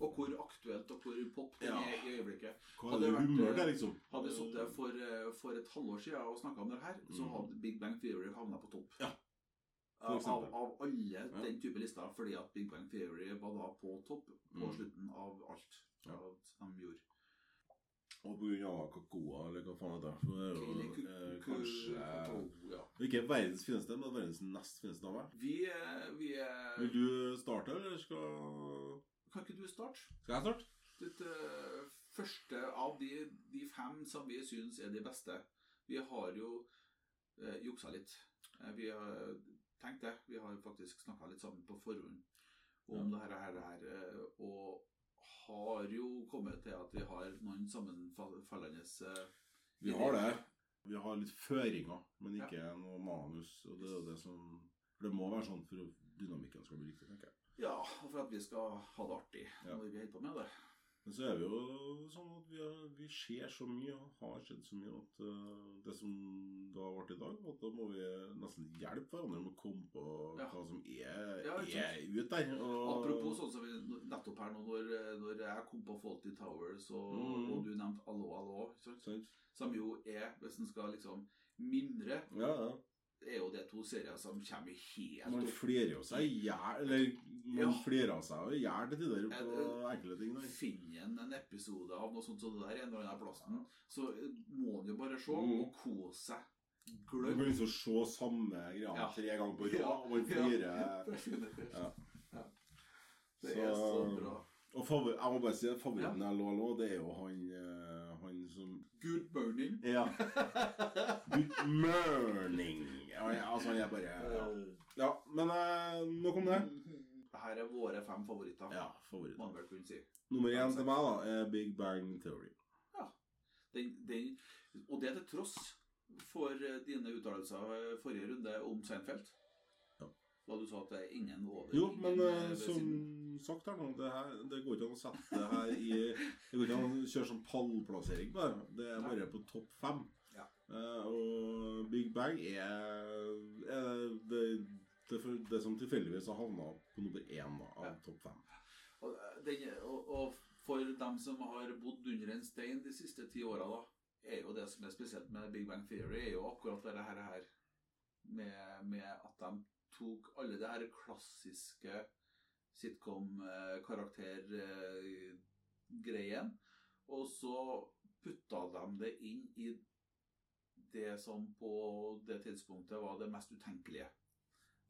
Og hvor aktuelt og hvor pop det Ja. er i øyeblikket. Hva er det vært, humør eh, det, liksom? Hadde vi sittet for, eh, for et halvår siden og snakka om det her, så Mm. hadde Big Bang Theory havna på topp. Ja, for Av, av alle den type lister, fordi at Big Bang Theory var da på topp på Mm. slutten av alt Ja. av- de gjorde. Og av Cocoa, eller hva faen det er. For det er jo eh, kanskje ja. Ikke verdens fineste, men verdens nest fineste dame. Vi, eh, vi er... Vil du starte, eller skal Kan ikke du starte? Skal jeg starte? Ditt uh, første av de, de fem som vi syns er de beste. Vi har jo uh, juksa litt. Eh, vi har tenkt det. Vi har jo faktisk snakka litt sammen på forhånd om det her, her, her eh, og har jo kommet til at vi har noen sammenfallende eh, Vi har det. Vi har litt føringer, men ikke noe manus. Og det er det som For det må være sånn for dynamikken skal bli riktig, tenker jeg. Ja, og for at vi skal ha det artig Ja. vi holder på med det. Men så er vi jo sånn at vi, har, vi ser så mye og har skjedd så mye at uh, det som da har vært i dag, at da må vi nesten hjelpe hverandre med å komme på Ja. hva som er, Ja, er ute der. Og, Apropos sånn som vi nettopp her nå, når, når jeg kom på Faulty Towers, og, Mm. og du nevnte Allo, allo, som jo er, hvis en skal liksom mimre, Ja, ja. er jo det to serier som kommer helt Man opp. flirer jo seg i hjel Eller man Ja. flirer av seg og gjør det til der på Eh, enkle ting. Der. Finner en en episode av noe sånt som det der, en eller annen plassen, så må en jo bare se Mm. og kose seg. Du kan Gløgg. liksom se samme greia Ja. tre ganger på rad, Ja, og man flirer. Ja. Ja. Det er så bra. Og favor jeg må bare si at favoritten jeg lå lå, det er jo han, eh, han som Good burning. Ja. Good morning. Altså, han er bare Ja, ja men eh, nok om det. Her er våre fem favoritter, Ja, favoritter. man vel kunne si. Nummer én til meg da er Big Bang Theory. Den, den, og det til tross for eh, dine uttalelser eh, forrige runde om Seinfeld. Ja. Da du sa at det er ingen over Jo, men eh, eh, som siden. sagt her nå, det, her, det går ikke an å sette det her i Det går ikke an å kjøre sånn pallplassering på det. Det er bare på topp fem. Ja. Eh, og Big Bang er, er det, det, det som tilfeldigvis har havna på nummer én da, av Ja. topp fem. Og, eh, den, og, og for dem som har bodd under en stein de siste ti åra, da, er jo det som er spesielt med Big Bang Theory, er jo akkurat det her, her med, med at de tok alle de her klassiske sitcom-karakter-greien, og så putta de det inn i det som på det tidspunktet var det mest utenkelige.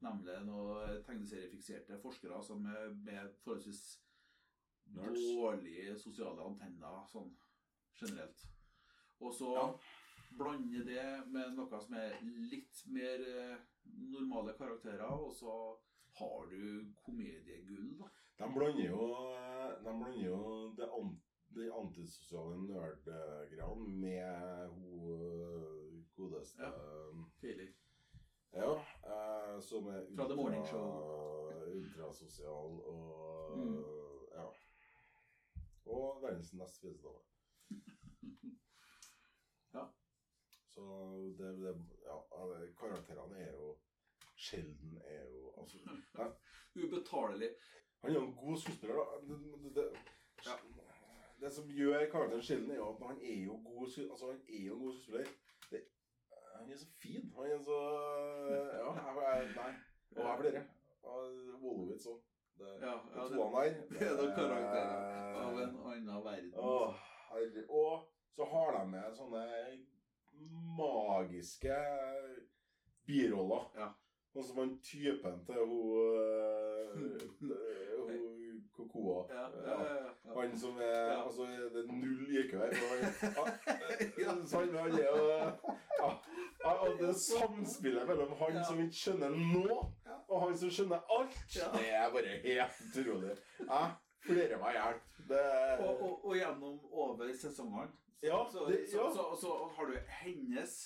Nemlig noen tegneseriefikserte forskere som er med forholdsvis Nerds. dårlige sosiale antenner sånn generelt. Og så Ja. blande det med noe som er litt mer eh, normale karakterer, og så har du komediegull, da. De blander jo, de blander jo det an, de antisosiale nerdgreiene med hun Godeste Ja. eh, Feeling. Ja, eh, som er Fra The Morning ultrasosial og Mm. Ja. Og verdens nest fineste dame. Ja. Så det, det Ja, karakterene er jo Sjelden er jo altså, Ubetalelig. han er jo en god skuespiller, da. Det, det, Ja. det som gjør karakteren Sjelden, er jo at han er jo god Altså, han er jo en god skuespiller. Det, han er så fin. Han er så Ja, jeg, jeg, nei. Og jeg er det. Og Wolowitz òg. Ja, ja, det- toene der. Det er karakterer av en annen verden. Å, herre- og så har de med sånne magiske biroller. Ja. Sånn som han typen til hun øh, hun Kokoa. Ja, ja, ja, ja. Han som er. Altså, det er null IQ her. og han- han er jo det samspillet mellom han som ikke skjønner nå, og han som skjønner alt, Ja. det er bare helt utrolig. Jeg flirer meg i hjel. Det Og, og, og gjennom over sesongene så, Ja, så, så, så, har du hennes.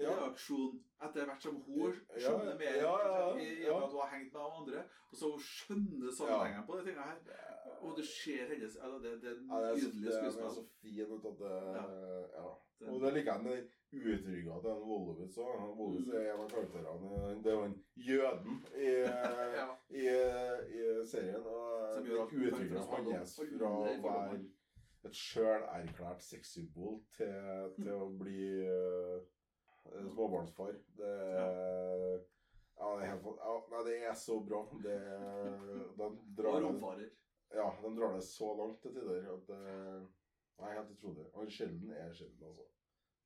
Reaksjon etter hvert som hun skjønner mer ja, i, i at hun har hengt med de andre. Og så hun skjønner sammenhengen på de tingene her. Og du ser hennes altså, det, det er det er så, det er så skuespill. fin ut at det Ja. Og det liker jeg med den utrygga til den Wolowitz òg. Wolowitz er en av karakterene. Det er han jøden i, i, i serien. Og den utrygga hans fra å være et sjølerklært sexsymbol til, til å bli uh, småbarnsfar. Det er ja, det er helt ja, Nei, det er så bra. Det, den Og drar det ja, de drar det så langt til tider at det er helt utrolig. Og sjelden er sjelden, altså.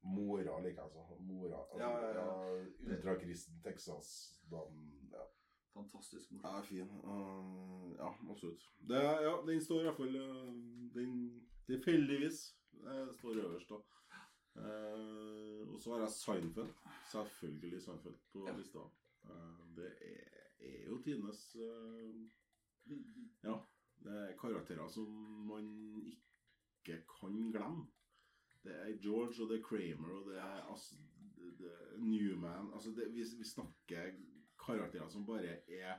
Mora liker altså. Mora. Altså, Ja, ja, ja. Ultrakristen Texas-dam. Ja. Fantastisk ja, fin. Uh, ja, absolutt. Det, ja, den står i hvert fall Den tilfeldigvis står øverst, da. Uh, og så har jeg Seinfeld. Selvfølgelig Seinfeld på Ja. lista. Uh, det er, er jo tidenes uh, ja, det er karakterer som man ikke kan glemme. Det er George, og det er Kramer, og det er, altså, det, det er Newman altså det, vi, vi snakker karakterer som bare er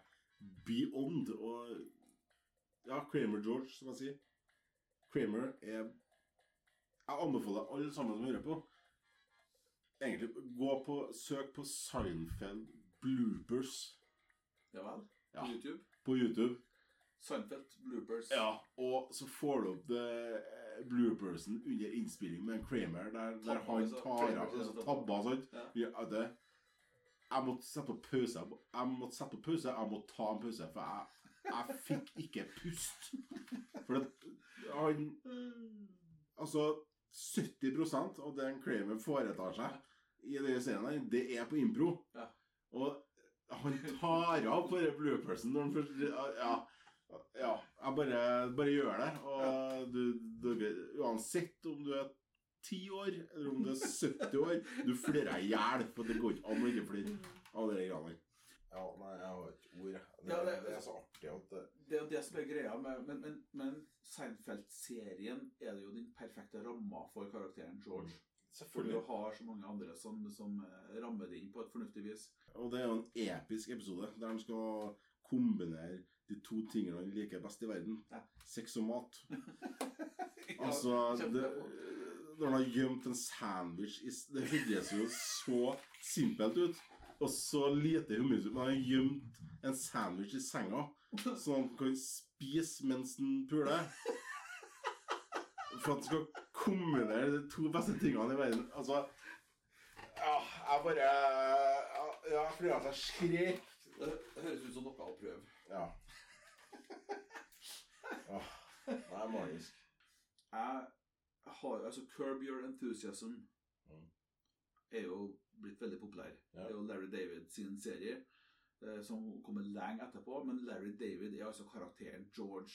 beyond. Og ja, Kramer George, som jeg sier. Kramer er Jeg anbefaler alle sammen som hører på, egentlig gå på søk på Seinfeld bloopers Ja vel. Ja. På YouTube. på YouTube. Seinfeld bloopers. Ja, og så får du opp det, eh, bloopersen under innspilling med en Kramer, der, der han altså. tar av tabber. Ja. Ja, jeg måtte sette på pause. Jeg måtte sette på pause, jeg måtte ta en pause, for jeg, jeg fikk ikke pust. For det, han Altså, 70 av det en Kramer foretar seg i denne serien, her, det er på impro. Ja. Og han tar av på den bloopersen når han først Ja. Ja, jeg bare, bare gjør det. Og du, du, uansett om du er ti år eller om du er 70 år, du flirer deg i hjel. For det går ikke an å ikke flire av de greiene der. Ja, nei, jeg har ikke ord. Det, det- det er så artig at det er jo det som er greia med Men, men, men Seinfeld-serien er det jo den perfekte ramma for karakteren George. Selvfølgelig. du har så mange andre som, som eh, rammer det inn på et fornuftig vis. Og det er jo en episk episode der de skal kombinere de to tingene han liker best i verden. Ja. Sex og mat. Ja, Altså, det, når han har gjemt en sandwich i Det høres jo så simpelt ut. Og så lite humørt. Men han har gjemt en sandwich i senga, så han kan spise mens den puler. For at han skal kombinere de to beste tingene i verden. Altså Ja, jeg bare Ja, jeg føler at jeg skrek. Det høres ut som noe å prøve. Ja. Åh, det er magisk. Jeg har altså Curb Your Enthusiasm Mm. er jo blitt veldig populær. Ja. Det er jo Larry David sin serie som kommer lenge etterpå. Men Larry David er altså karakteren George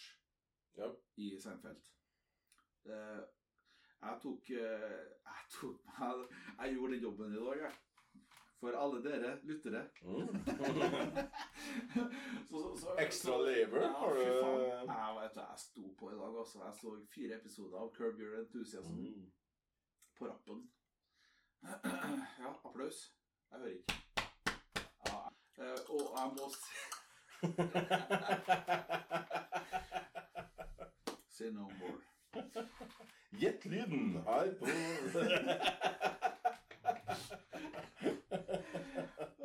Ja. i Seinfeld. Eh, jeg tok eh, Jeg tok meg Jeg gjorde den jobben i dag, jeg. For alle dere lyttere. Så- så- så- Extra labor, Ja, har fy faen. Jeg, vet, jeg sto på i dag, altså. Jeg så fire episoder av Curb Your Enthusiasm Mm. på rappen. Ja, applaus. Jeg hører ikke. Eh, og jeg må si Say no more. Gjett lyden her på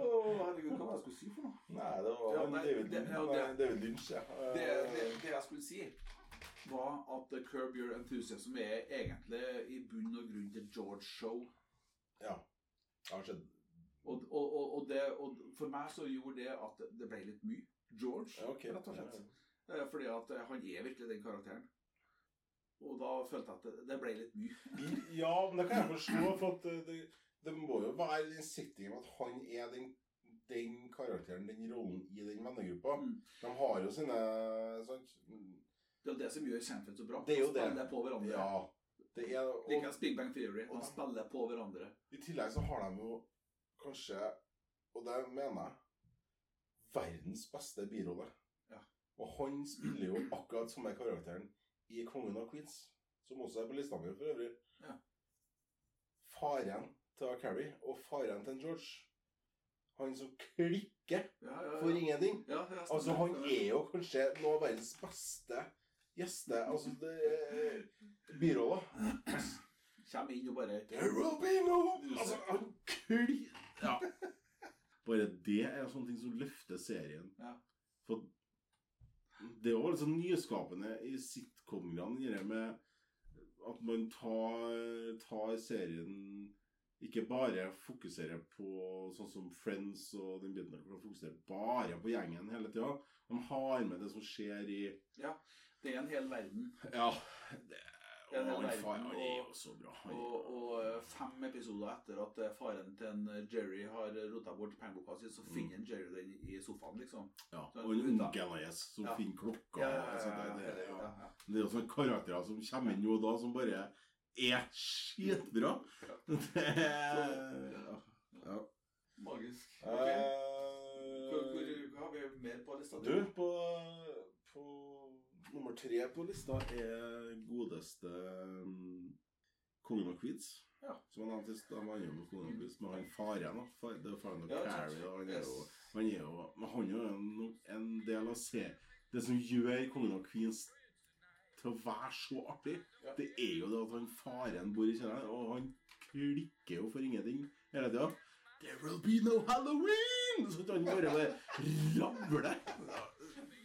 herregud, hva var det jeg skulle si for noe? Nei, det var Ja, nei, David, det- ja, det- David Lynch, ja. Det, det, det jeg skulle si, var at Curb Your Enthusiasm er egentlig i bunn og grunn til George Show. Ja. Det har skjedd. Og, og, og, det, og for meg så gjorde det at det ble litt mye. George, Ja, ok. rett og slett. Eh, Fordi at eh, han er virkelig den karakteren. Og da følte jeg at det, det ble litt mye. Ja, men det kan jeg forstå, for at det, det, må jo være en setting om at han er den, den karakteren, den rollen i den vennegruppa. Mm. De har jo sine sånt, Det er jo det som gjør Seinfeld så bra. Det er jo det. spiller på hverandre. Ja. Det er, og, Big Bang Theory. og Han de- spiller på hverandre. I tillegg så har de jo kanskje, og det mener jeg, verdens beste birolle. Ja. Og han spiller jo akkurat samme karakteren i Kongen av Queens, som også er på lista mi for øvrig. Ja. Faren til Carrie og faren til George. Han som klikker Ja, ja, ja. for ingenting. Altså, han er jo kanskje noe av verdens beste gjester. Altså, det er biroller. Kommer inn og bare There will be no Altså, han klir... Ja. Bare det er sånne ting som løfter serien. Ja. For det er jo litt sånn nyskapende i sitcom-greiene, det med at man tar, tar serien ikke bare fokuserer på sånn som Friends og den biten der, fokuserer bare på gjengen hele tida. De har med det som skjer i Ja. Det er en hel verden. Ja. Det, Det hel og han verden, far- han er jo og- så bra. Og, og eh, fem episoder etter at eh, faren til en eh, Jerry har rota bort pengeboka si, så finner mm. Jerry den i sofaen, liksom. ja, så- og en onkelen hans som Ja. finner klokka. Ja, ja, og ja, ja, der, det, ja, ja. ja, ja. Det er jo sånne karakterer som kommer inn nå og da, som bare er skitbra. Ja. ja. Magisk. Okay. Hvor, hvor, har vi mer på lista? Du, på, på nummer tre på lista er godeste um, Kongen av Queens. Ja. Som han nevnte de stad, han er med Kongen av Queens, men han faren da, far, det er faren til Ja, Carrie, og han er jo han er jo, han er jo en, en del av se, det som gjør Kongen av Queens til å være så artig, Ja. det er jo det at han faren bor i kjelleren, og han klikker jo for ingenting hele tida. There will be no Halloween! Så han bare rabler.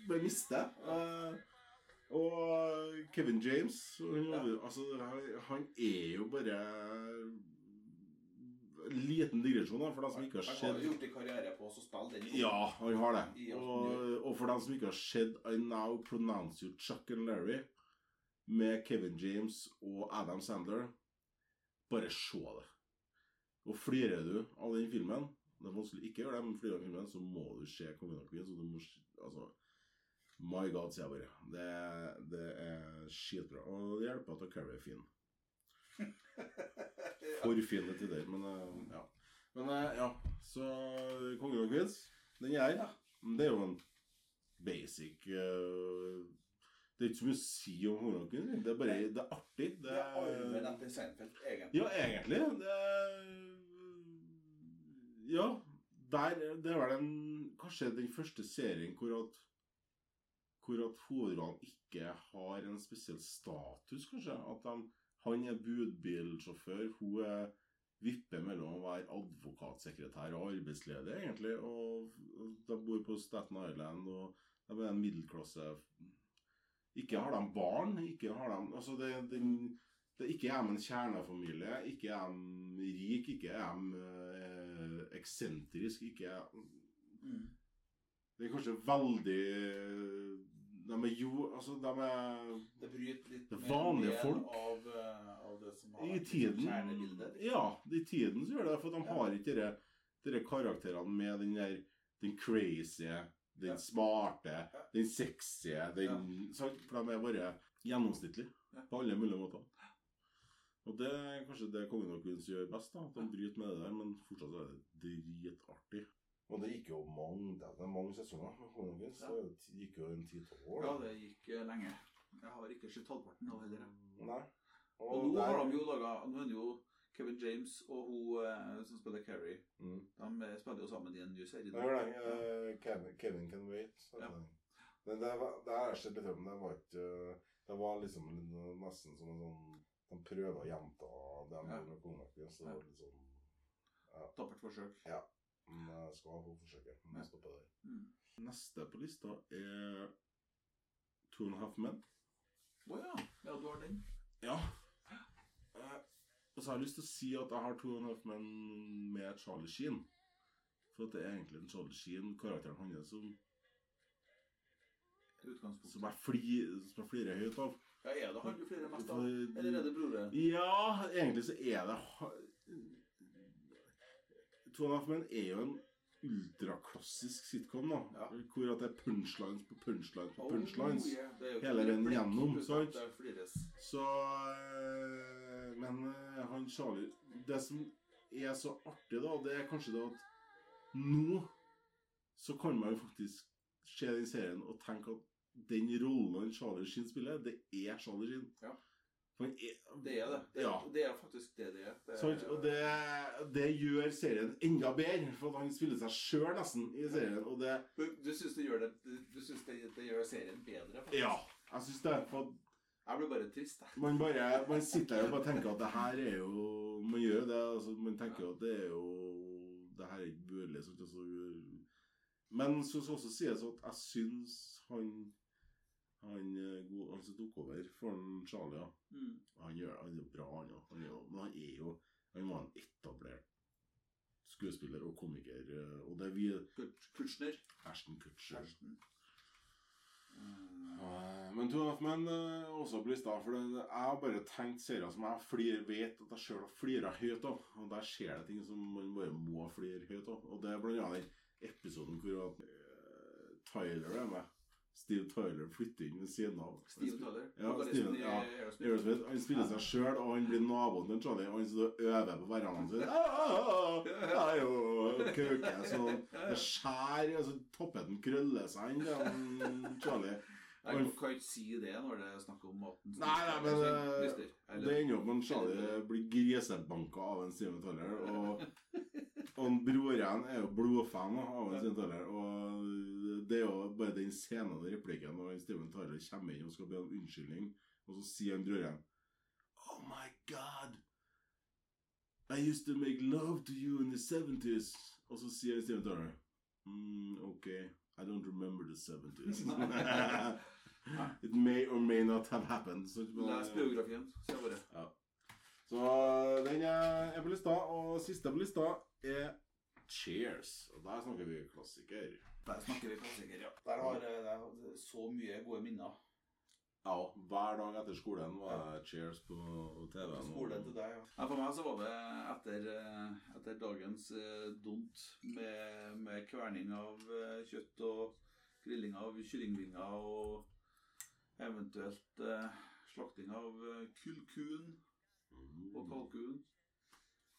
Bare mister. Eh, og Kevin James altså, han, er jo bare en liten digresjon, da, for dem som ikke har Han har jo gjort en karriere på å spille den. ja, han har det. Og, og for dem som ikke har sett I Now Pronounce You Chuck and Larry med Kevin James og Adam Sandler, bare se det. Og flirer du av den filmen Det er vanskelig ikke å gjøre det, men flirer av filmen, så må du se Kongen av Queens. må Altså My God, sier jeg bare. Det, det er skitbra. Og det hjelper at Carrie er fin. For fin til det, men eh, ja. Men eh, ja, så Kongen og Queens, den er her. Det er jo en basic uh, Det er ikke så mye å si om Queens. Det er bare det er artig. Det Det er arven er, etter Seinfeld, egentlig. ja, egentlig. Det er, ja, der, det er vel den, kanskje den første serien hvor at hvor at hovedrollen ikke har en spesiell status, kanskje. At de, han er budbilsjåfør, hun er vipper mellom å være advokatsekretær og arbeidsledig, egentlig. Og de bor på Staten Island, og de er en middelklasse Ikke har de barn, ikke har de Altså, det, det, det ikke er de en kjernefamilie, ikke er de rik, ikke er de eh, eksentrisk, ikke er Mm. Det er kanskje veldig De er jo Altså, de er Det bryter litt Det med vanlige folk. Av, eh, av det som har I liksom tiden kjernebildet. Ja, i tiden så gjør det, for de Ja. har ikke de, de karakterene med den der Den crazy, den Ja. smarte, Ja. den sexy, den sant? For de er bare gjennomsnittlige Ja. på alle mulige måter. Og det er kanskje det Kongen av Queens gjør best, da. At de bryter med det der, men fortsatt er det dritartig. Og det gikk jo mange, det er mange sesonger med Kongen Så. Ja. Det gikk jo en ti-tolv år. Ja, det gikk eh, lenge. Jeg har ikke sett halvparten av heller. Nei. Og nå der- har de jo laga Nå er det jo Kevin James og hun eh, som spiller Carrie, Mm. de eh, spiller jo sammen i en ny serie. Nei, nei, eh, Kevin, Kevin Can Wait. Ja. Men det, var, det har jeg sett litt om. Det var ikke Det var liksom nesten som en sånn De prøver å gjenta det de Ja. gjorde med kongen. Så det var litt sånn Tappert forsøk. Men jeg skal ha forsøke. Men jeg stopper der. Mm. Neste på lista er Two and a Half Men. Å ja. ja, du har den. Ja. Eh, og så har jeg lyst til å si at jeg har Two and a Half Men med Charlie Sheen. For at det er egentlig en Charlie Sheen, karakteren hans, som, som jeg flir- som jeg flirer høyt av. Ja, er det han du flirer mest av? Eller er det broren? Ja, egentlig så er det Two and a Half Men er jo en ultraklassisk sitcom, da. Ja. Hvor at det er punchlines på punchlines på punchlines. Oh, yeah. Hele en veien gjennom, sant? Så øh, Men øh, han Charlie Det som er så artig, da, det er kanskje det at nå så kan man jo faktisk se den serien og tenke at den rollen Charlie Sheen spiller, det er Charlie Sheen. Ja. Det er det. Det er, Ja. det er faktisk det det er. Det er og det, det gjør serien enda bedre, for han spiller seg sjøl nesten i serien. Og det Du, du syns det gjør det Du synes det, det gjør serien bedre? faktisk? Ja, jeg syns det. For Jeg blir bare trist, jeg. Man bare Man sitter her og bare tenker at det her er jo Man gjør det. altså Man tenker jo at det er jo Det her er ikke mulig. altså, men så skal også sies at jeg syns han han, eh, god- han som tok over for Charlie, ja. Mm. han, gjør, han er bra, han òg. Han er Men han er jo Han var en etablert skuespiller og komiker. eh, Og det er vi Kutschner. Ashton Kutcher. Ashton. Mm. Eh, Men Two Half Men eh, også på lista. For det, jeg har bare tenkt serier som jeg flir, vet at jeg sjøl har flira høyt av. Og der skjer det ting som man bare må flire høyt av. Og det er blant annet den episoden hvor at, eh, Tyler er med. Steve Tyler flytter inn ved siden av. Steve Tyler. Ja, Steve Steven, ja. Aerosmith. Han spiller seg sjøl, og han blir naboen til Charlie. Og han sitter og øver på hverandre. Så, Ah, ah, ah, og sånn. Det skjærer altså, Toppeten krøller seg inn, Charlie. Jeg kan ikke si det når det er snakk om maten. Nei, nei, men eh, det ender opp med at Charlie blir grisebanka av en Steven Tyler. Og, og en broren er jo blodfan av en Steven Tyler. Og det er jo bare den scenen og replikken når Steven Tyler kommer inn og skal be om unnskyldning, og så sier han broren Oh my God! I used to make love to you in the 70s. Og så sier Steven Tyler mm, Ok, I don't remember the 70s. It may or may not have happened. Så, Les biografien, sier jeg bare. så den er på lista. Og siste på lista er Cheers. Og der snakker vi klassiker. Der snakker vi klassiker, ja. Der har jeg jeg så mye gode minner. Ja, hver dag etter skolen var det Cheers på TV-en. skolen til deg, ja. Nei, For meg så var det etter, eh, etter dagens dont med, med kverning av eh, kjøtt og grilling av kyllingvinger og eventuelt eh, slakting av kullkuen kulkun og kalkun.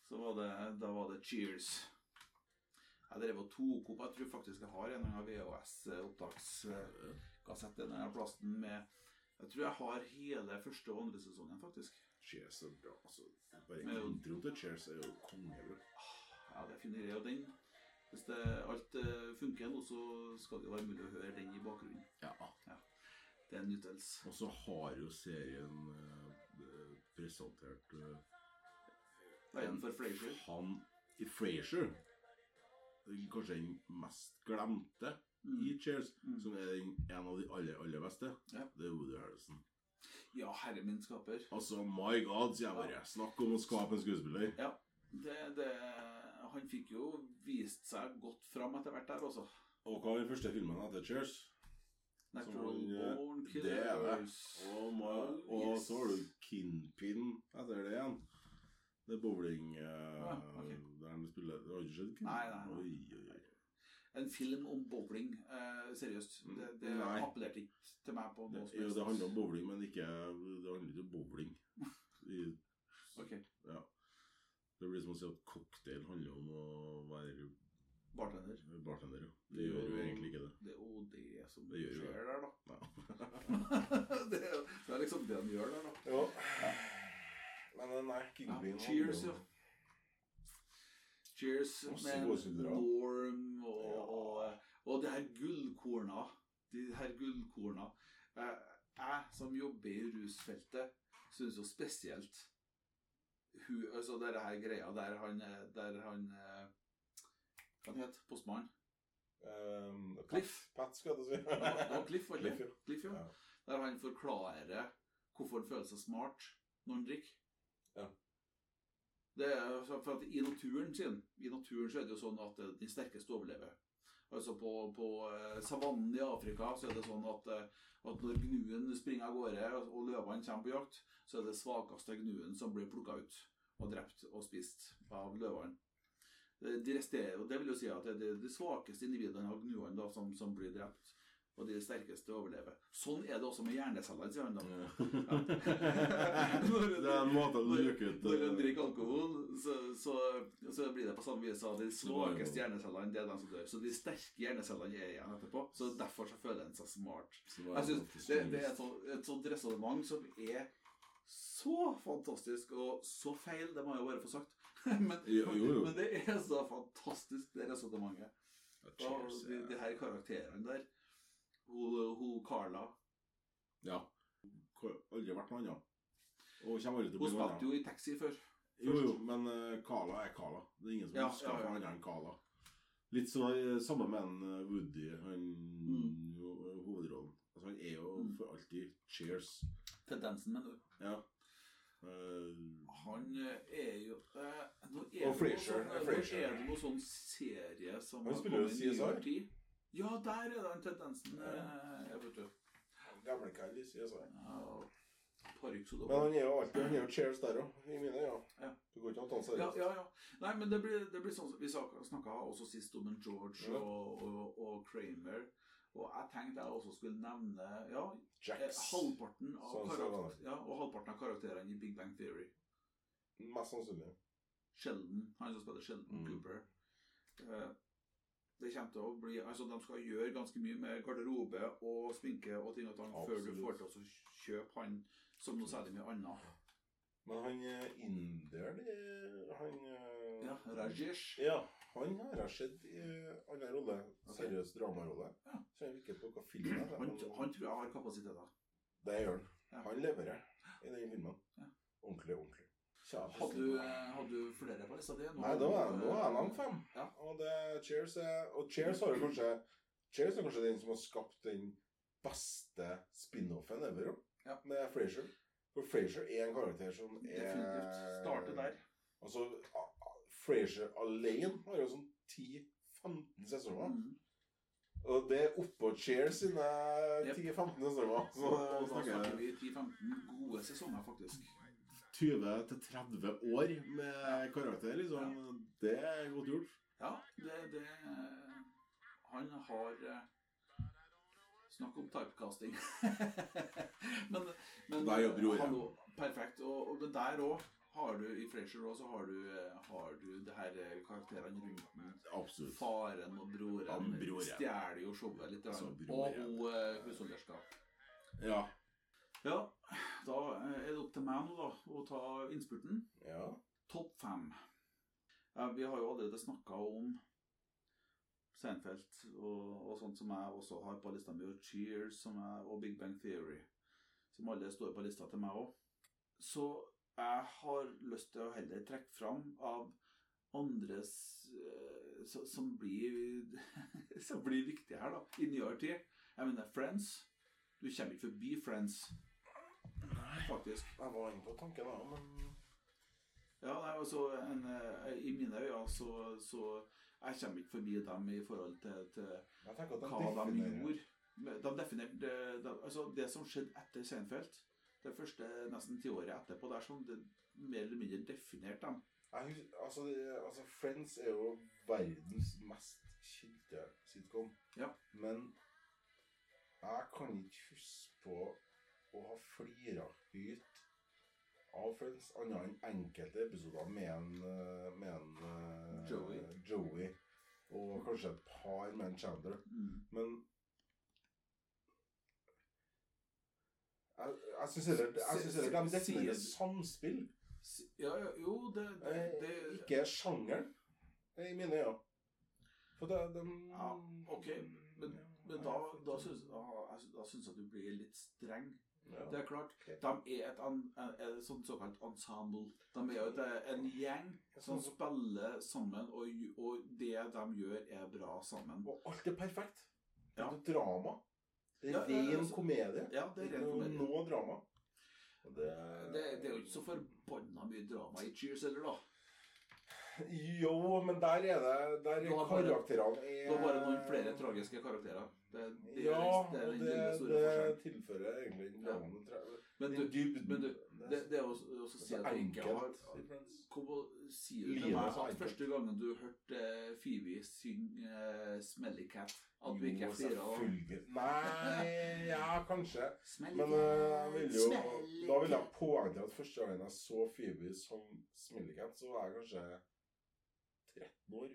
Så var det, da var det cheers. Jeg drev og tok opp Jeg tror faktisk jeg har en eller annen VHS-opptakskassett en eller annen med Jeg tror jeg har hele første og andre sesongen, faktisk. Cheers er bra. Altså, bare introen til Cheers er jo kongebra. Ja, det finner jeg. Og den Hvis det, alt eh, funker nå, så skal det jo være mulig å høre den i bakgrunnen. Ja. Det er en nytelse. Og så har jo serien eh, presentert eh, Veien for Frasier. Han i Frasier Kanskje den mest glemte i Cheers, Mm. som er den, en av de aller, aller beste. Ja. Det er Woody Harrison. Ja, herre min skaper. Altså, my god, sier jeg bare. Snakk om å skape en skuespiller. Ja, det, det Han fikk jo vist seg godt fram etter hvert der, altså. Og hva er den første filmen etter Cheers? Natural han, eh, Born det er det. Og, Og, og yes. så har du Kinpin etter det igjen. Det er bowling uh, Ah, okay. Der de spiller Har ikke skjedd? Nei, nei, nei. Oi, oi. En film om bowling. uh, seriøst. Det, det Nei. appellerte ikke til meg på Det, noe det, jo, det handler om bowling, men ikke, det handler ikke om bowling. I, okay. ja. Det blir som å si at cocktail handler om å være Bartender. bartender. ja. Det gjør jo egentlig ikke det. Det er jo det som Det skjer det. der, da. Ja. det, det er liksom det han gjør der, da. Ja. Men eh, nei, Ja, cheers, ja. Cheers med. Norm og, Ja. og, og det her gullkorna. De her gullkorna. Jeg, jeg som jobber i rusfeltet, syns jo spesielt hun, altså denne her greia der han Der han eh, Hva het postmannen? Um, Cliff. Pat, skal du si. Ja, det Cliff, Cliff, ja. Cliff, ja. Ja. Der han forklarer hvorfor han føler seg smart når han drikker. Ja. Det er for at I naturen sin I naturen så er det jo sånn at de den sterkeste overlever. Altså På, på eh, savannen i Afrika så er det sånn at, eh, at når gnuen springer av gårde og- løvene kommer på jakt, så er det svakeste gnuen som blir plukka ut og drept og spist av løvene. De resterer, og det vil jo si at det er de svakeste individene av gnuene som, som blir drept, og de sterkeste overlever. Sånn er det også med hjernecellene, sier han da. det er en måte å luke ut Når eh, en drikker alkohol, så, så, så blir det på samme vis at de svakeste hjernecellene det er de som dør. Så de sterke hjernecellene er igjen etterpå. Så derfor så føler en seg smart. Jeg synes det, det er et sånt, et sånt resonnement som er så fantastisk, og så feil, det må jeg jo bare få sagt. men, Jo, jo, jo. men det er så fantastisk, det resonnementet. Og de, de her karakterene der. Hun, hun Carla Ja. Aldri vært noe annet. Og kommer aldri til å Hun bli noe spilte annet. jo i Taxi før. Jo, jo, men uh, Kala er Carla. Det er ingen som Ja, husker ja, ja. for annet enn Carla. Litt sånn eh, samme med en eh, Woody, han jo, eh, hovedrollen. Altså, han er jo Mm. for alltid Cheers. Tendensen, mener du. Ja. Eh, Han eh, er jo eh, nå er Og det noe Frasier, sånn- er nå Frasier. Er det noe sånn serie som Han har spiller jo kommet i nyere CSI. tid? Ja, der er den tendensen. eh, Jeg vet du. Gamle Kyle i CSI. Men han er jo alltid han er jo cheers der òg, i mine øyne. Ja. Du går ikke an å ta han Ja, seriøst. ja, ja. Nei, men det blir, det blir sånn Vi snakka også sist om en George Ja. og, og, og Kramer. Og jeg tenkte jeg også skulle nevne ja, Jacks. Halvparten av, Sånn karakter, ja, og halvparten av karakterene i Big Bang Theory. Mest sannsynlig. Sheldon, han som spiller Sheldon Mm. Cooper. Eh, det kommer til å bli Altså, de skal gjøre ganske mye med garderobe og sminke og ting og tang før du får til å kjøpe han som noe særlig mye annet. Men han eh, inderen eh, Han eh, Ja, Rajesh. Ja, han har jeg sett i annen rolle. Seriøs dramarolle. Ja. Kjenner ikke på hva filmen er. Han, han tror jeg har kapasiteter. Det gjør han. Han leverer i den filmen. Ja. Ordentlig, ordentlig. Hadde du, eh, hadde du flere på lista di? Nei, da er nå er han fem. Ja. Og det, Cheers er Og Cheers har jo kanskje Cheers er kanskje den som har skapt den beste spin-offen ever, Ja. med Frasier. For Frasier er en karakter som er Definitivt. Starte der. Altså, Frasier alene har jo sånn 10-15 sesonger. Mm. Og det er oppå Cheers sine 10-15 sesonger. Så Og da snakker vi 10-15 gode sesonger, faktisk. 20-30 år med karakter, liksom. Det er godt gjort. Ja, det, det Han har eh, Snakk om typecasting. men men Der jobber jo hallo, perfekt. Og, og der òg har du i Fleischer òg, så har du, eh, har du det her eh, karakterene rundt den. Faren og broren, Ja, broren. stjeler jo showet litt. Altså, og hun husholderska. Ja. Ja, da er det opp til meg nå, da, å ta innspurten. Ja. Topp fem. Vi har jo allerede snakka om Seinfeld og, og sånt som jeg også har på lista mi, og Cheers som jeg, og Big Bang Theory, som alle står på lista til meg òg. Så jeg har lyst til å heller trekke fram av andre eh, som blir som blir viktige her, da, i nyere tid. Jeg mener Friends. Du kommer ikke forbi Friends, faktisk. Jeg var inne på tanken, da, men Ja, nei, altså, en, eh, I mine øyne så, så Jeg kommer ikke forbi dem i forhold til, til de hva de gjorde. De definerte de, altså Det som skjedde etter Seinfeld, det første nesten tiåret etterpå, der som det mer eller mindre definerte dem. Jeg hus- altså, det, altså, Friends er jo verdens mest kjente sitcom. Ja. Men jeg kan ikke huske på å har flira høyt av Friends, annet enn enkelte episoder med en, eh, med en eh, Joey. Joey. Og kanskje et par med en Chandler. Mm. Men jeg, jeg syns heller, de definerer samspill. Ja, ja, jo, det, det, Eh, det ikke sjangeren. I mine øyne. For det, de, Ja, ok, men, men da, da syns jeg- jeg du blir litt streng. Ja. Det er klart, de er et, an, et sånt såkalt ensemble. De er jo en gjeng som spiller sammen, og, og det de gjør, er bra sammen. Og alt er perfekt. Det er Ja. drama. Det er Ja, ja, altså- komedie. Ja, det er ren komedie. Noe drama. Det, Det, det er jo ikke så forbanna mye drama i Cheers heller, da. Jo, men der er det Der er karakterene er Det var bare noen flere tragiske karakterer. Det, det, Ja, er, det er det, det tilfører egentlig den Ja. tror jeg. Men du, dybden. men du, Det- det, er også, også si er at du ikke har. Kom og si det til er meg at første gangen du hørte eh, Phoebe synge uh, 'Smelly Cat', at du ikke flira av selvfølgelig. Nei, ja, kanskje. Smelly Men uh, jeg vil jo, da vil jeg cat. poengtere at første gangen jeg så Phoebe som Smellycat, så var jeg kanskje 13 år.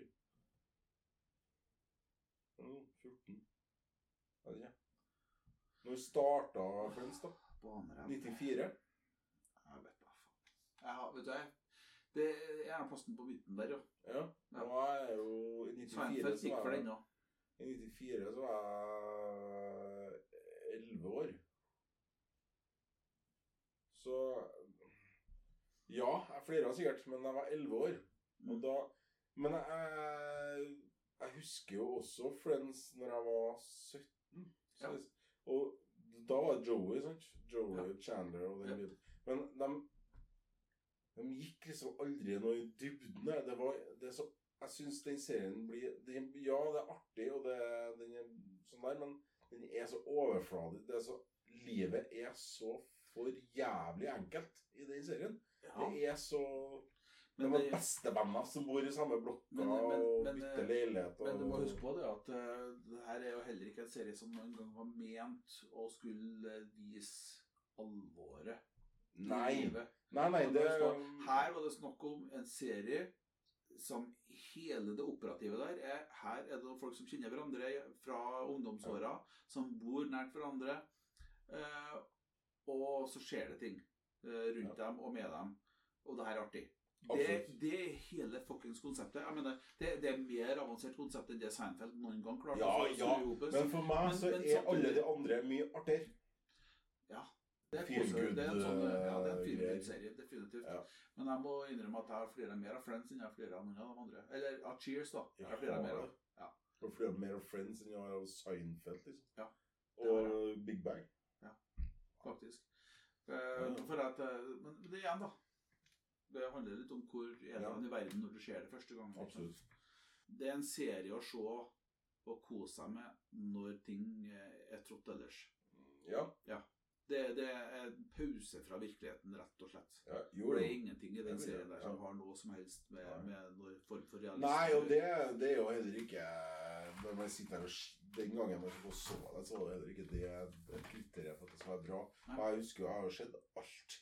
Mm, 14. Jeg vet ikke. Når starta Friends, da? Baner, 94? Jeg vet da faen. Jeg har, vet du, jeg, det er gjerne plassen på midten der, ja. Ja. Ja. Og jeg er jo I 94 så var den jeg, i 94 så var jeg 11 år. Så Ja, jeg flira sikkert, men jeg var 11 år. Og da Men jeg, jeg husker jo også Friends når jeg var 17. Så, Ja. Og da var det Joey, sant? Joey Ja. Chandler og den biten. Men de, de gikk liksom aldri noe i dybden. Det var, det så, jeg syns den serien blir det, Ja, det er artig, og det, den er sånn der, men den er så overfladisk. Det er så, livet er så for jævlig enkelt i den serien. Ja, Det er så men, det var bestevenner som bor i samme blokka og bytter eh, leilighet. Og, men du må huske på det at uh, det her er jo heller ikke en serie som noen gang var ment å skulle eh, vise alvoret Nei. Nei, nei, det Her var det snakk om en serie som hele det operative der er Her er det noen folk som kjenner hverandre fra ungdomsåra, som bor nært hverandre. Uh, og så skjer det ting eh, rundt dem og med dem. Og det her er artig. Det, det er hele fuckings konseptet. Jeg mener, det, det er mer avansert konsept enn det Seinfeld noen gang klarte. Ja, ja. Men for meg Men- så men er alle de andre mye artigere. Ja. Det er, også, det er en sånn, ja, det er en eh, feel greier. good serie, definitivt. Ja. Men jeg må innrømme at jeg har flere mer av Friends enn jeg har flere av noen av de andre. Eller av Cheers, da. Jeg har flere mer av. Ja. Og flere mer av Friends enn jeg har av Seinfeld, liksom. Ja, Og Big Bang. Ja, faktisk. Eh, for at, eh, men, men det igjen, da. Det handler litt om hvor er Ja. i verden når du ser det første gang. Absolutt. Det er en serie å se og kose seg med når ting eh, er trått ellers. Ja. Det, det er en pause fra virkeligheten, rett og slett. ja. Jo, det er ingenting i den serien der som har noe som helst med, med noen form for realisme Nei, og det, det er jo heller ikke Når man sitter her og Den gangen man så det, så var det heller ikke det Det kriterium for at det skal være bra. Nei. Jeg husker jo, jeg har jo sett alt.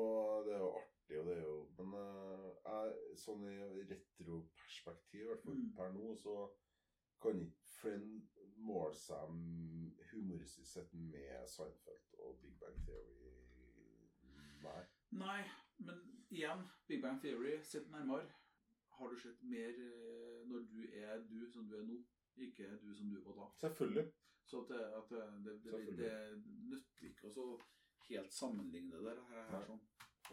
Og det er jo artig, og det er jo Men uh, jeg, sånn i retroperspektiv, i hvert fall Mm. per nå, så kan ikke Friend måle seg humoristisk sett med Seinfeld og Big Bang Theory. Nei. Nei, men igjen, Big Bang Theory, sett nærmere. Har du sett mer eh, når du er du som du er nå, ikke du som du var da? Selvfølgelig. Så at, det- at det, det, det, det nytter ikke å helt sammenligne det her. her sånn.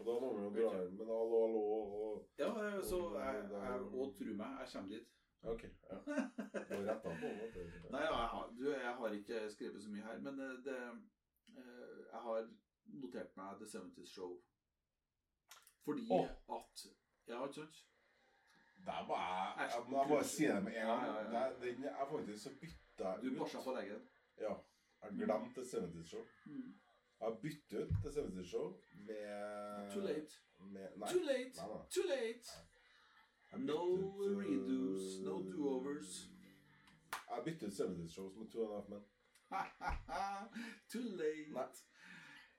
Og da må vi jo dra inn Men hallo, hallo og Ja, så jeg, jeg, og tro meg, jeg kommer dit. Ok. Ja. Du har retta på det. Nei, ja, jeg, har, du, jeg har ikke skrevet så mye her, men eh, det, eh, jeg har notert meg The 70's Show. Fordi oh. at Ja, ikke sant? Der må jeg Jeg må bare si det med en gang. Ja, ja. Den er faktisk så bytta Du bæsja på leggen. Ja. Jeg glemte The 70's Show. Mm. Jeg har byttet ut The 70's Show med Too late. Med, nei. Too late. Nei, nei. Too late. No ut, uh, redos, no do-overs. Jeg byttet ut Seventies Show med Two and a Half Men. Too late. Nei.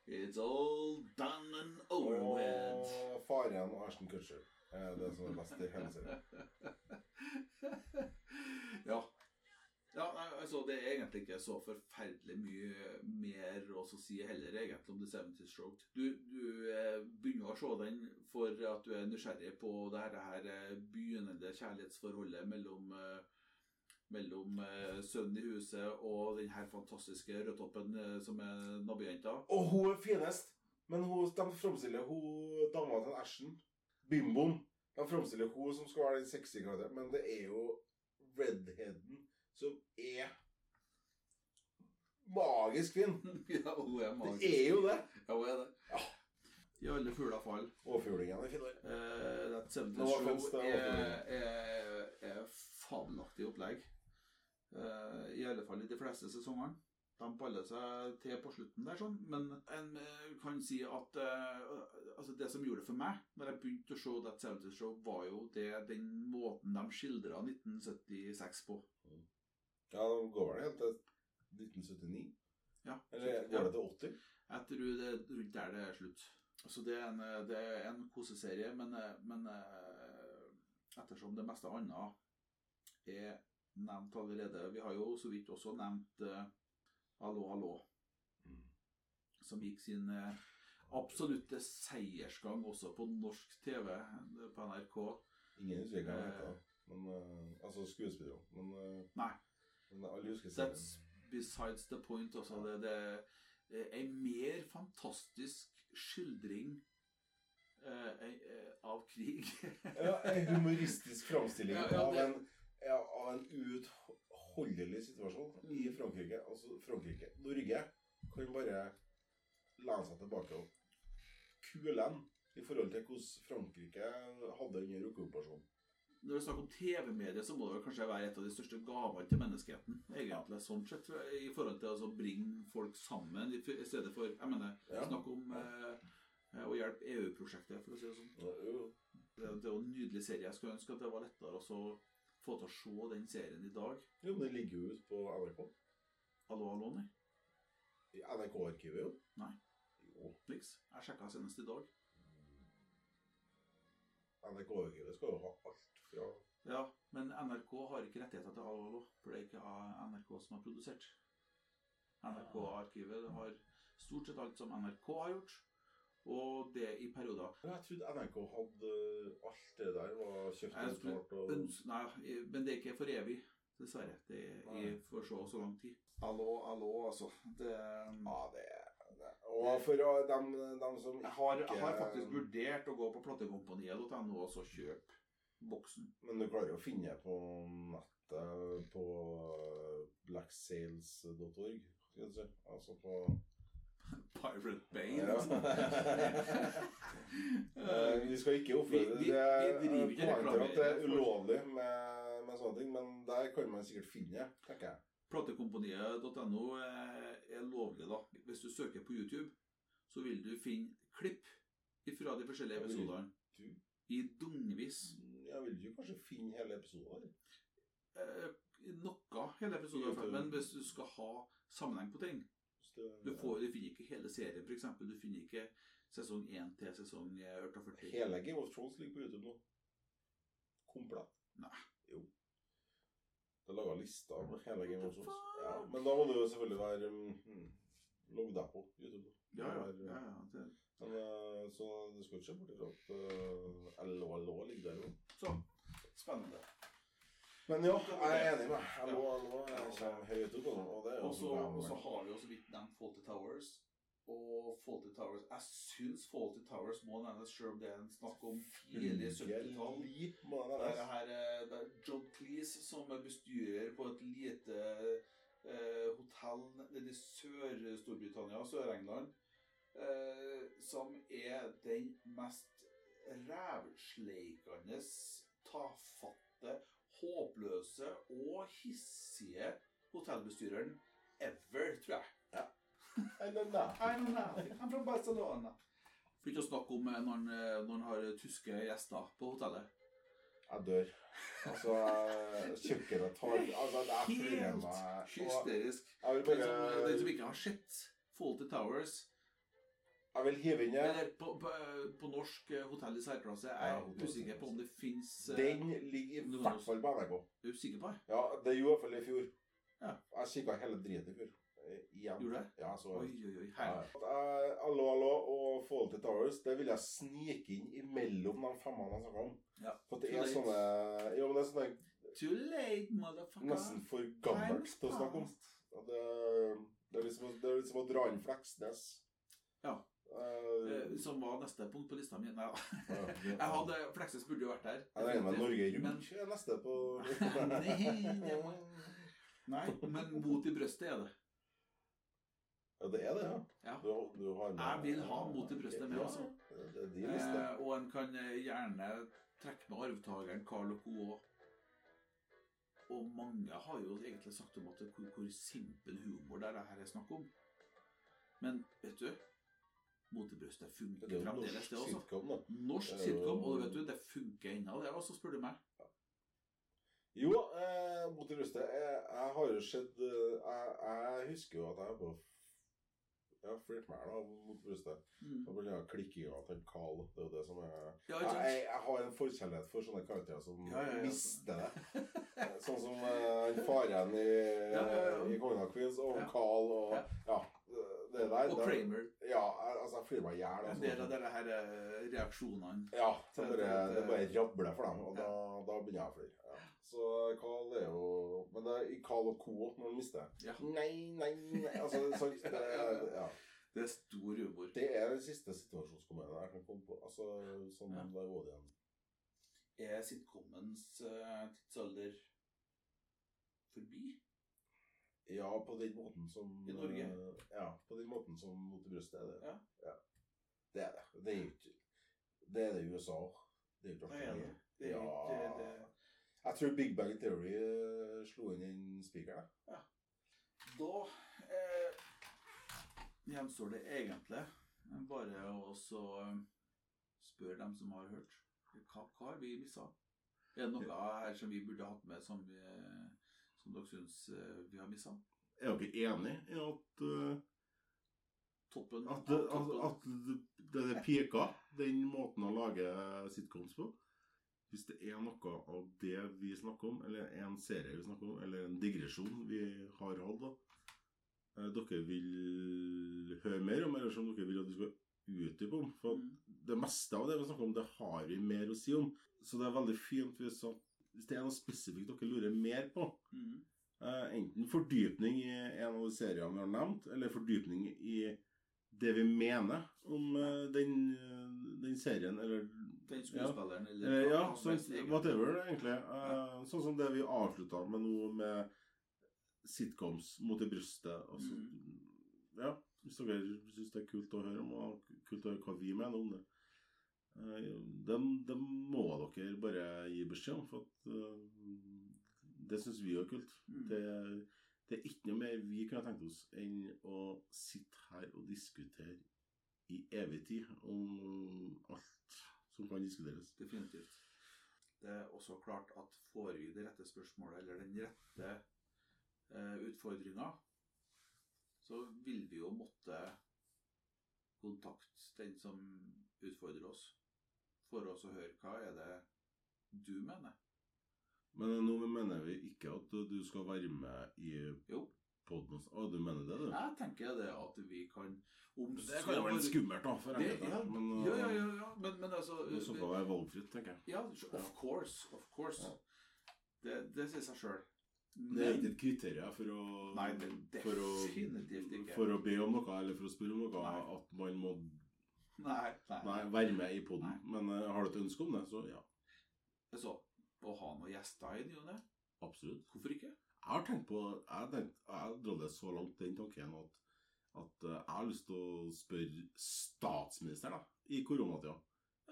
It's all done and over with. Og Faren og Ashton Kutcher er det som er best i hele serien. ja. Ja, altså Det er egentlig ikke så forferdelig mye mer å si heller egentlig om The Seventy Stroke Du, du eh, begynner å se den for at du er nysgjerrig på det her, eh, begynnende kjærlighetsforholdet mellom eh, mellom sønnen i huset og den her fantastiske rødtoppen som er nabojenta. Og hun er finest! Men hun, de framstiller hun dama til Ashen, bimboen De framstiller hun som skal være den sexy karakteren, men det er jo redheaden som er magisk fin. ja, hun er magisk. Det er jo det. Ja, hun er det. I alle fugler fall. Fuglingen er fin. Uh, That 70's Show er, er, er fabelaktig opplegg. Uh, I alle fall i de fleste sesongene. De baller seg til på slutten der, sånn. Men en eh, kan si at uh, altså det som gjorde det for meg, når jeg begynte å se That 70's Show, var jo det den måten de skildra 1976 på. Ja, går vel helt til 1979? Ja, Eller går det til 80? Jeg tror det er rundt der det er slutt. Så det er en, det er en koseserie, men, men eh, ettersom det meste annet er nevnt allerede Vi har jo så vidt også nevnt uh, Hallo, hallo, Mm. som gikk sin uh, absolutte seiersgang også på norsk TV på NRK. Ingen husker hva han heter. Men, uh, altså skuespiller. Men, uh, Nei. That's besides the point. Altså, det, det er en mer fantastisk skildring eh, eh, av krig. Ja, en humoristisk framstilling Ja, ja, av, en, ja, av en uutholdelig situasjon i Mm. Frankrike. Altså Frankrike. Norge kan bare lene seg tilbake og kule i forhold til hvordan Frankrike hadde under okkupasjonen. Når det er snakk om TV-mediet, så må det kanskje være et av de største gavene til menneskeheten. egentlig, sånn sett, I forhold til altså, å bringe folk sammen, i stedet for Jeg mener, Ja. snakk om eh, eh, å hjelpe EU-prosjektet, for å si det sånn. Ja. Det, det er jo en nydelig serie. Jeg skulle ønske at det var lettere å få til å se den serien i dag. jo, men den ligger jo ute på NRK. Hallo, hallo, nei. I NRK-arkivet, jo. Nei. Jo. Niks. Jeg sjekka senest i dag. NRK-arkivet skal jo ha alt fra Ja, men NRK har ikke rettigheter til hallo, for det er ikke NRK som har produsert. NRK-arkivet har stort sett alt som NRK har gjort, og det i perioder. Men Jeg trodde NRK hadde alt det der var kjøpt Jeg og og nei, men det er ikke for evig, dessverre. Det er i for så og så lang tid. Hallo, hallo, altså. Det Ja, det, det. Og for dem, dem som Jeg har, jeg har faktisk vurdert å gå på platekompaniet.no og så kjøpe boksen. Men du klarer å finne på nettet på blacksales.org. Skal du si. Altså på Pirate Bay. ja. Eh, Vi skal ikke oppfordre det. Poenget at det er ulovlig med, med sånne ting, men der kan man sikkert finne, tenker jeg. Platekomponiet.no er, lovlig, da. Hvis du søker på YouTube, så vil du finne klipp fra de forskjellige episodene. I dungvis. Jeg vil jo kanskje finne hele episoden. her. Eh, noe hele episoden, i men hvis du skal ha sammenheng på ting Du, får, du finner ikke hele serien, f.eks. Du finner ikke sesong 1 til sesong 48. Hele Game of Thrones ligger på YouTube nå. Komplett. Nei. Jo. Det er laga lister med hele Game of Thrones. Ja, men da må du selvfølgelig være um, logg deg på YouTube. Ja, ja. Ja, ja det. Men, eh, så du skal ikke se bort ifra at uh, LO LO ligger der òg. Så spennende. Men ja, jeg er enig med deg. LO LO kommer høyt opp, og det er jo så har vi jo så vidt nevnt Fawlty Towers. Og Fawlty Towers Jeg syns Fawlty Towers må nevnes sjøl om det er en snakk om tidlig 70-tall. Det er, her, eh, er John Cleese som er bestyrer på et lite eh, hotell nede i Sør-Storbritannia, Sør-England, eh, som er den mest rævsleikende, tafatte, håpløse og hissige hotellbestyreren ever, tror jeg. I don't know. I don't know. I'm from Barcelona. For ikke å snakke om eh, når han, eh, når han har tyske gjester på hotellet. Jeg dør. Altså, kjøkkenet tar Altså, det er Helt hysterisk. Jeg Den som, den som ikke har sett Faulty Towers, Jeg vil hive inn eller på, på, på norsk eh, hotell i særklasse, er Ja, jeg hotell i usikker på om det fins Den ligger i hvert fall på NRK. Er du sikker på det? Ja, det gjorde i hvert fall i fjor. Ja. Jeg kikka hele driten i fjor. Eh, Igjen. Gjorde det? Ja, så Oi, oi, oi. Ja, Her. ja. Allo, allo og Fawlty Towers, det vil jeg snike inn imellom de femmene jeg snakka om. Ja. For det er sånne Jo, men det er sånne Too late, motherfucker. nesten for gammelt til å snakke om. Det, det, er liksom, det er liksom å dra inn Fleksnes. Ja. Eh, Eh, Som var neste punkt på lista mi. Nei, ja. jeg hadde Fleksnes burde jo vært der. Jeg regner med Norge Men- Rundt er neste på Nei, Nei, men mot i brøstet er det. Ja, det er det, ja. Ja. Du, du har med, Jeg vil ha mot i brøstet med, Ja, altså. Det er din liste. Eh, og en kan eh, gjerne trekke med arvtakeren Carl og Co. Og mange har jo egentlig sagt om at hvor, hvor simpel humor det er det her er snakk om. Men vet du Mot i brøstet Det funker er jo fremdeles, det også. sitcom, da. Norsk Det sitcom, og vet du, det funker ennå, det også, spør du meg. Jo, eh, mot i brystet. Jeg, jeg har jo sett eh, jeg, jeg husker jo at jeg på Jeg har med her da, mot brystet. Mm. Da blir det klikkinga til Carl. Det er jo det som er Ja, jeg, jeg, jeg har en forkjærlighet for sånne karakterer som Ja, ja, mister det. Eh, Sånn som eh, faren i, Ja, i Kongen av Queens og. Carl og Ja. Det der. Og Kramer. Ja, altså, jeg flirer meg i hjel. En altså. del av disse eh, reaksjonene. Ja, Til- bare, det, det bare rabler for dem, og Ja. da, da begynner jeg å flire. Ja. Så Carl er jo Men det er i Carl og Co. når han mister. Ja. Nei, nei, nei Altså, så, det, ja. Det er stor humor. det er den siste situasjonskomedien jeg kan komme på. Altså, sånn Ja. der det igjen. Er sitcomens uh, tidsalder forbi? Ja, på den måten som I Norge? eh, Ja, på den måten som Mot i brystet er det. Ja. Det er det. Det er jo ikke Det er det i USA. Det er jo ikke Det er det. Ja. det. Jeg tror Big Bang Theory eh, slo inn den spikeren. Ja. Da eh, gjenstår det egentlig bare å eh, spørre dem som har hørt. Hva, hva har vi missa? Er det noe her som vi burde hatt med som, vi, som dere syns eh, vi har missa? Er dere enig i at, uh, Toppen at, det, at, at det, det er pika, den måten å lage sitcoms på? Hvis det er noe av det vi snakker om, eller en serie vi snakker om, eller en digresjon vi har hatt, da, eh, dere vil høre mer om, eller som dere vil at vi skal utdype om. For Mm. det meste av det vi snakker om, det har vi mer å si om. Så det er veldig fint hvis, at, hvis det er noe spesifikt dere lurer mer på. Mm. uh, enten fordypning i en av seriene vi har nevnt, eller fordypning i det vi mener om uh, den, eh, den serien, eller Den skuespilleren, eller ja, hva som sånn, helst, egentlig. Uh. Eh, Sånn som det vi avslutta med nå, med sitcoms mot i brystet. Altså, Ja, hvis dere syns det er kult å høre om, og kult å høre hva vi mener om det. Eh, Det, må dere bare gi beskjed om, for at eh, det syns vi er kult. Mm. Det, det er ikke noe mer vi kunne tenkt oss enn å sitte her og diskutere i evig tid om alt som kan diskuteres. Definitivt. Det er også klart at får vi det rette spørsmålet, eller den rette eh, utfordringa, så vil vi jo måtte kontakte den som utfordrer oss, for oss å høre hva er det du mener. Men nå mener vi ikke at du skal være med i Jo. podden. Å, du mener det, du? Jeg tenker det at vi kan om Det kan jo være skummelt, da, for Det- ja, Men ja, ja, ja, ja. Men, men altså det skal være valgfritt, tenker jeg. Ja, of course. Of course. Ja. Det, det sier seg sjøl. Det er ikke et kriterium for å Nei, det for å. For å be om noe, eller for å spørre om noe, Nei. at man må Nei, nei. nei, være med i poden. Men uh, har du et ønske om det, så ja. Så, å ha noen gjester i ny og ne, Absolutt. hvorfor ikke? Jeg har tenkt på Jeg tenkt, jeg har det så langt, den tanken, at, at uh, jeg har lyst til å spørre statsministeren da, i koronatida.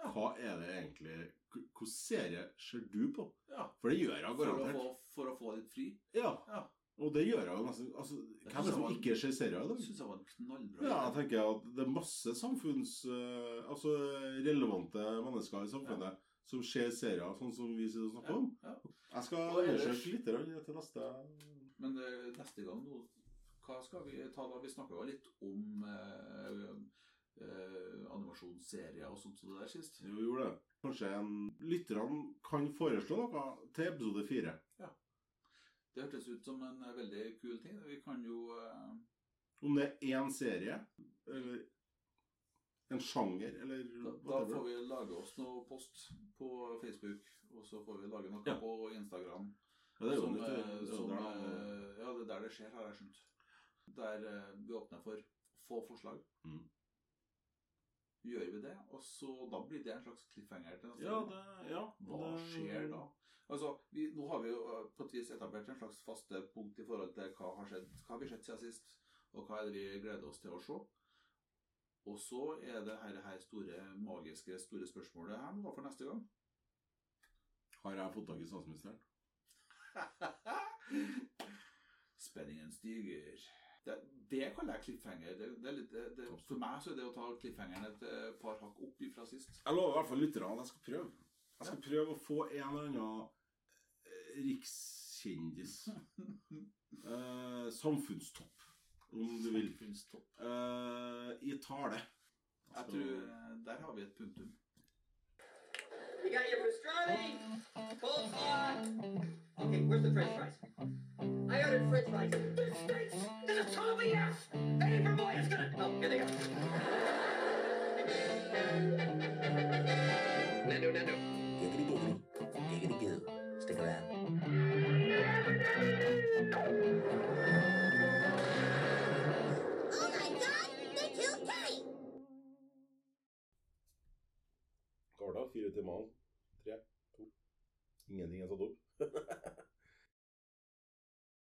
Ja. Hva er det egentlig Hvilken serie ser du på? Ja, For det gjør jeg garantert. for å få litt fri. Ja, Ja. Og det gjør jeg jo nesten altså, Hvem er det som ikke ser serier i dag? syns jeg var knallbra Ja, jeg tenker at det er masse samfunns... uh, altså relevante mennesker i samfunnet som ser serier sånn som vi sitter og snakker om. Ja. Jeg skal undersøke litt til neste Men uh, neste gang nå, hva skal vi ta da? Vi snakka jo litt om uh, animasjonsserier og sånt som det der sist. Jo, vi gjorde det. Kanskje lytterne kan foreslå noe til episode fire. Det hørtes ut som en eh, veldig kul ting. Vi kan jo eh, Om det er én serie, eller en sjanger, eller da, da får vi lage oss noe post på Facebook, og så får vi lage noe Ja. på Instagram. Ja, det er jo som, litt, eh, det er som, der eh, ja, det er der det skjer, har jeg skjønt. Der eh, vi åpner for få forslag. Mm. Gjør vi det, og så da blir det en slags cliffhanger til neste Ja, gang. det, ja. Hva det- skjer da? Altså, vi, Nå har vi jo eh, på et vis etablert en slags faste punkt i forhold til hva har skjedd, hva har vi sett siden sist, og hva er det vi gleder oss til å se. Og så er det her, her store, magiske, store spørsmålet her nå for neste gang. Har jeg fått tak i statsministeren? Spenningen stiger. Det, det kaller jeg cliffhanger. Det, det er litt, det, for meg så er det å ta cliffhangeren et eh, par hakk opp fra sist. Jeg lover i hvert fall lytterne at jeg skal prøve. Jeg skal prøve å få en eller annen rikskjendis. Eh, samfunnstopp, om du vil. Samfunnstopp. Eh, I tale. Jeg tror eh, Der har vi et punktum. You got your pastrami, coleslaw. Okay, where's the french fries? I ordered fries. Ass! Boy gonna... Oh, here they go. Nando, Nando. Det? Fire timer? Tre? To? Ingenting er satt opp?